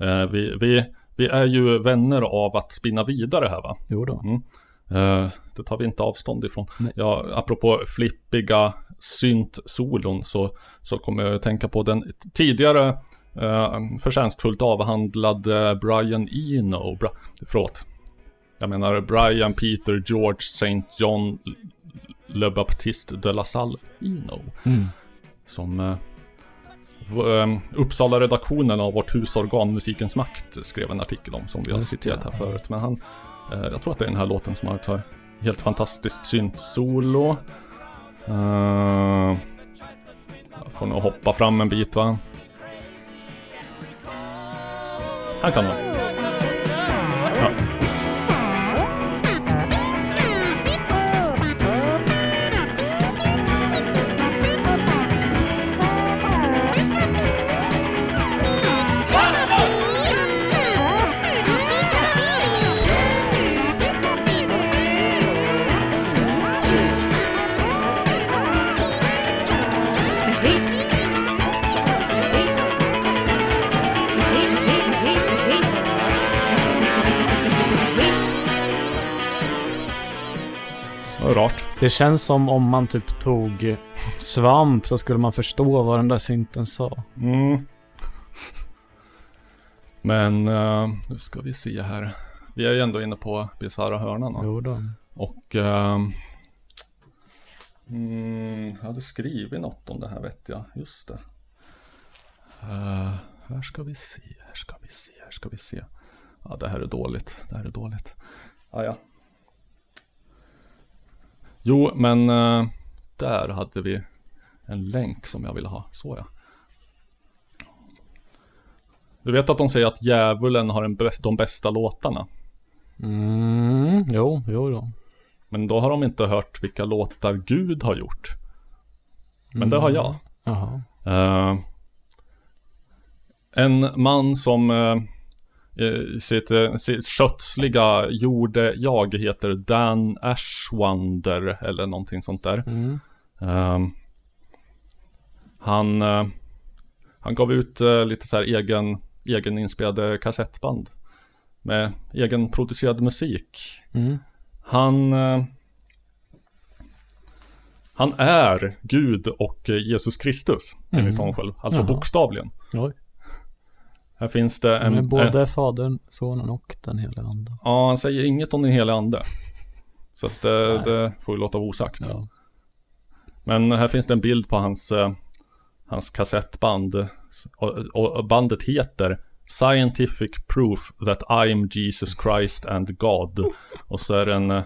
eh, vi, vi, vi är ju vänner av att spinna vidare här va? Jo då. Mm. Eh, det tar vi inte avstånd ifrån. Nej. Ja, apropå flippiga synt-solon så, så kommer jag att tänka på den tidigare eh, förtjänstfullt avhandlade Brian Eno. Bra, förlåt. Jag menar Brian Peter George St. John Le Baptiste de la Salle Eno. Mm. Som eh, eh, Uppsala-redaktionen av vårt husorgan Musikens Makt skrev en artikel om som vi har citerat här förut. Men han, eh, jag tror att det är den här låten som har ett här helt fantastiskt synt-solo. Eh, jag får nog hoppa fram en bit va. Här kan man. Rart. Det känns som om man typ tog svamp så skulle man förstå vad den där synten sa. Mm. Men eh, nu ska vi se här. Vi är ju ändå inne på bisarra hörnan. va? Jo då. Och ehm, mm, jag hade skrivit något om det här vet jag. Just det. Eh, här ska vi se, här ska vi se, här ska vi se. Ja, det här är dåligt. Det här är dåligt. Ja, ja. Jo, men eh, där hade vi en länk som jag ville ha. Så ja. Du vet att de säger att djävulen har en de bästa låtarna. Mm, jo, jo då. Men då har de inte hört vilka låtar Gud har gjort. Men det har jag. Eh, en man som uh, eh, sitt kötsliga gjorde jag heter Dan Ashwander eller någonting sånt där. Mm. Eh, han, eh, han gav ut eh, lite så här egen, egeninspelade kassettband. Med egenproducerad musik. Mm. Han Han är Gud och Jesus Kristus enligt Mm. honom själv. Alltså Jaha. bokstavligen. Oj. Här finns det en... Men både en- Fadern, Sonen och den heliga Ande. Ja, han säger inget om den heliga ande. Så att det, det får vi låta vara osagt. Men här finns det en bild på hans, eh, hans kassettband. Och, och bandet heter Scientific Proof that I'm Jesus Christ and God. Och så är det en, eh,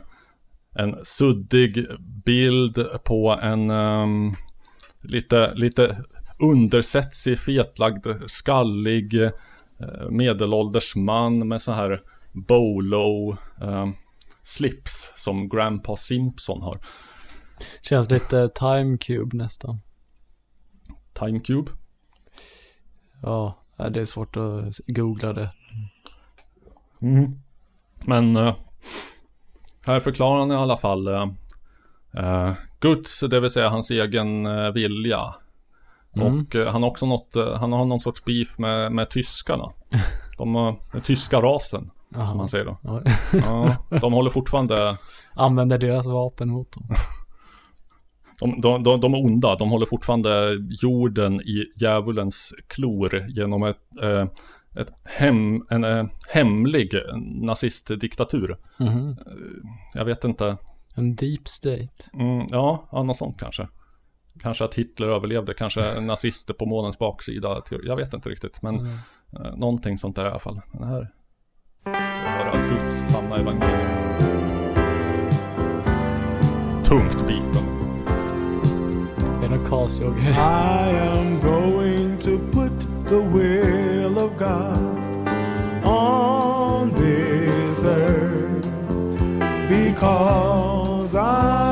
en suddig bild på en um, lite, lite undersetsig, fetlagd, skallig eh, medelålders man med så här bolo eh, slips som Grandpa Simpson har. Känns lite Time Cube nästan. Time Cube? Ja, ja, det är svårt att googla det. Mm. Men eh, här förklarar han i alla fall eh, eh, Guds, det vill säga hans egen eh, vilja. Mm. Och eh, han har också något, eh, han har någon sorts beef med, med tyskarna. [LAUGHS] De har, den tyska rasen, som man säger då. Ja. Ja, de håller fortfarande [LAUGHS] Använder deras vapen mot dem. [LAUGHS] De, de, de, de är onda, de håller fortfarande jorden i djävulens klor genom ett, eh, ett hem, en eh, hemlig nazistdiktatur. Mhm. Jag vet inte. En deep state. Mm, ja, ja, något sånt kanske. Kanske att Hitler överlevde, kanske nazister på månens baksida. Jag vet inte riktigt, men Mm. eh, någonting sånt där i alla fall. Den här är bara Guds sanna evangelium. Tungt biten. Är det Casio I am going to put the will of God on this earth because I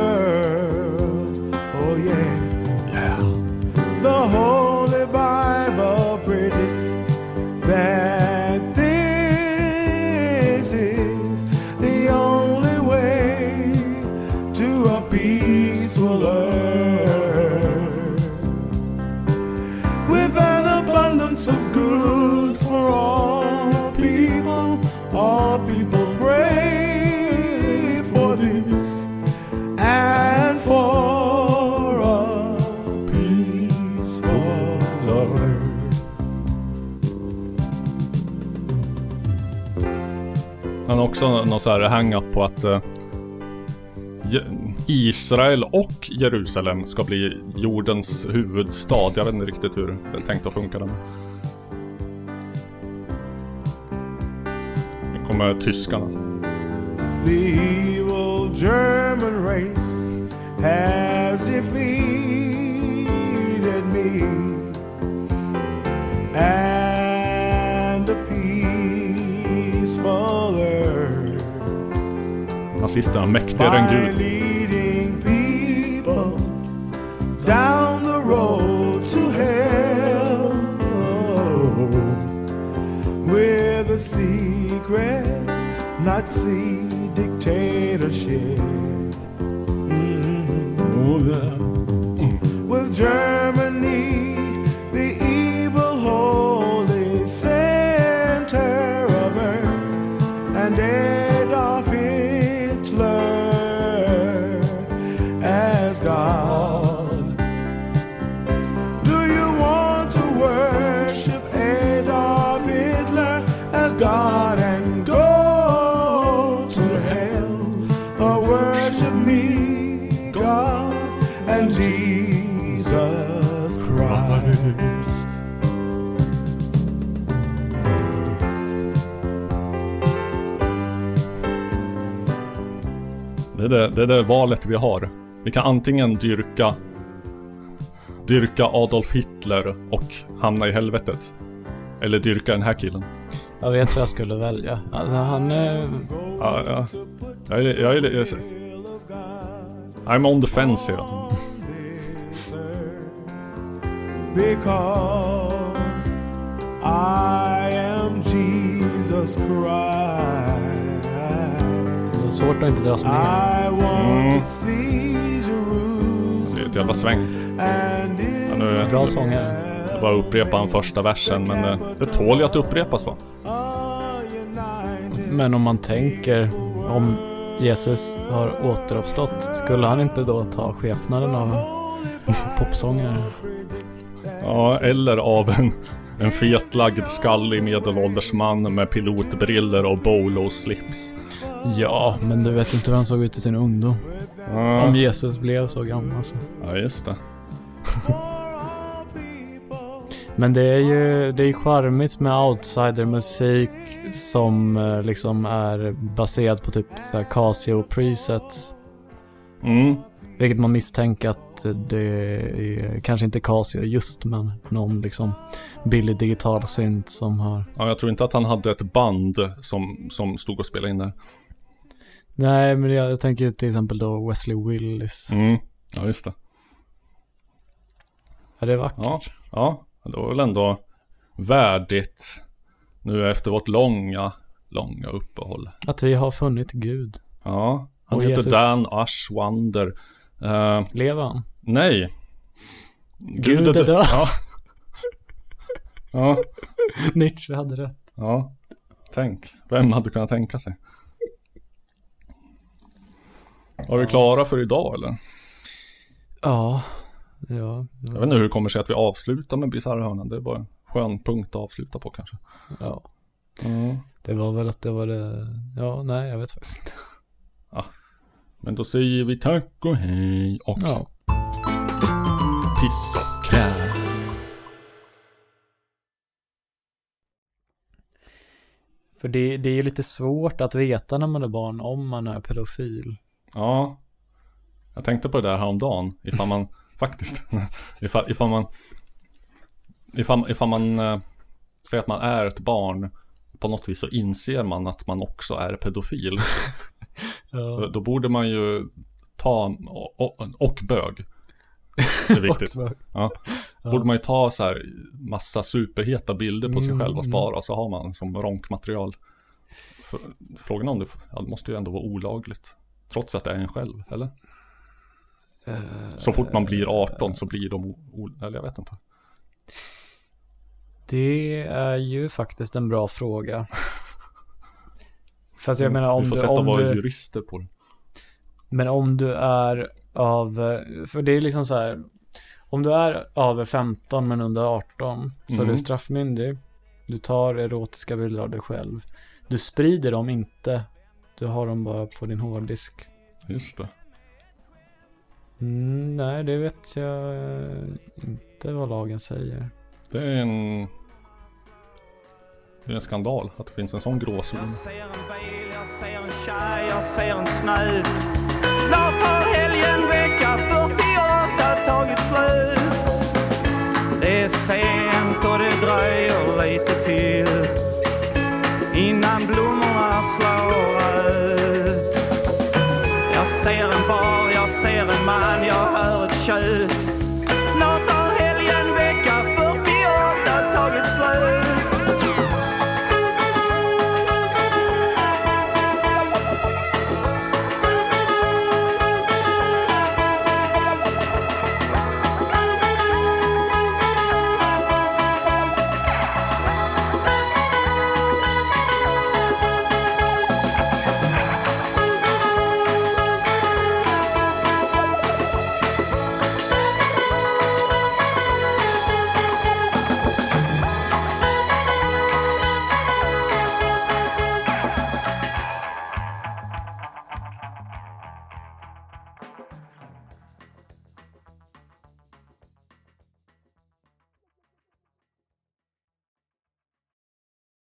också någon så här hang-up på att eh, Israel och Jerusalem ska bli jordens huvudstad. Jag vet inte riktigt hur det är tänkt att funka. Den. Nu kommer tyskarna. The evil German race has defeated Nazisterna mäktigare än by Gud. leading people down the road to hell with a secret Nazi dictatorship. Mhm. With Germany, Det är det, är det valet vi har. Vi kan antingen dyrka Dyrka Adolf Hitler och hamna i helvetet. Eller dyrka den här killen. Jag vet vad jag skulle välja. Alltså, han är... Ja, ja. Jag är, jag är, jag är, I'm on the fence tiden. Because I am Jesus Christ. Svårt att inte dras med. I want Mm. to see Jerusalem Det är ett jävla sväng. Ja, nu, Bra sångare. Det är bara upprepa den första versen men det, det tål ju att upprepas va? Men om man tänker om Jesus har återuppstått, skulle han inte då ta skepnaden av en popsångare? Ja, eller av en, en fetlagd skallig medelålders man med pilotbriller och bolo-slips. Ja, men du vet inte hur han såg ut i sin ungdom. Ja. Om Jesus blev så gammal så. Ja, just det. [LAUGHS] Men det är ju det är ju charmigt med outsider-musik som eh, liksom är baserad på typ så här Casio presets. Mm. Vilket man misstänker att det är kanske inte Casio just men någon liksom billig digital synt som har. Ja, jag tror inte att han hade ett band som, som stod och spelade in där. Nej men jag, jag tänker till exempel då Wesley Willis. Mm. Ja, just det. Ja det är vackert. Ja, ja. Det var väl ändå värdigt nu efter vårt långa, långa uppehåll. Att vi har funnit Gud. Ja, han Och heter Jesus. Dan Ashwander. Uh, Lever han? nej. Gud är död. Ja. ja. [LAUGHS] Nietzsche hade rätt. Ja. Tänk. Vem hade kunnat tänka sig? Var vi klara för idag eller? Ja. Ja. Jag vet inte hur det kommer sig att vi avslutar med Bisarrhörnan. Det är bara en skön punkt att avsluta på kanske. Ja. Mm. Det var väl att det var det. Ja, nej jag vet faktiskt inte. Ja. Men då säger vi tack och hej och Ja. piss och kräm. För det, det är ju lite svårt att veta när man är barn om man är pedofil. Ja. Jag tänkte på det där häromdagen. Ifall man [LAUGHS] faktiskt. [LAUGHS] Ifall, ifall man. Ifall, ifall man eh, säger att man är ett barn. På något vis så inser man att man också är pedofil. [LAUGHS] Då, Ja. då borde man ju ta och, och, och bög. Det är viktigt. Ja. Borde man ju ta så här massa superheta bilder på sig Mm, själv och mm. spara så har man som ronkmaterial. Frågan om det, ja, det måste ju ändå vara olagligt. Trots att det är en själv, eller? Så fort man blir 18 så blir de, eller jag vet inte. Det är ju faktiskt en bra fråga. Fast jag menar om Vi får du, sätta våra du, jurister på det. Men om du är av, för det är liksom så här. Om du är över 15 men under 18 så är Mm. du straffmyndig. Du tar erotiska bilder av dig själv. Du sprider dem inte. Du har dem bara på din hårddisk. Just det. Mm, nej, det vet jag inte vad lagen säger. Det är en... Det är en skandal att det finns en sån gråzon. Jag ser en bil, jag ser en tjej, jag ser en snut. Snart har helgen vecka 48 tagit slut. Det är sent och det dröjer lite till innan blommorna slår ut. Jag ser en bar, jag ser en man, jag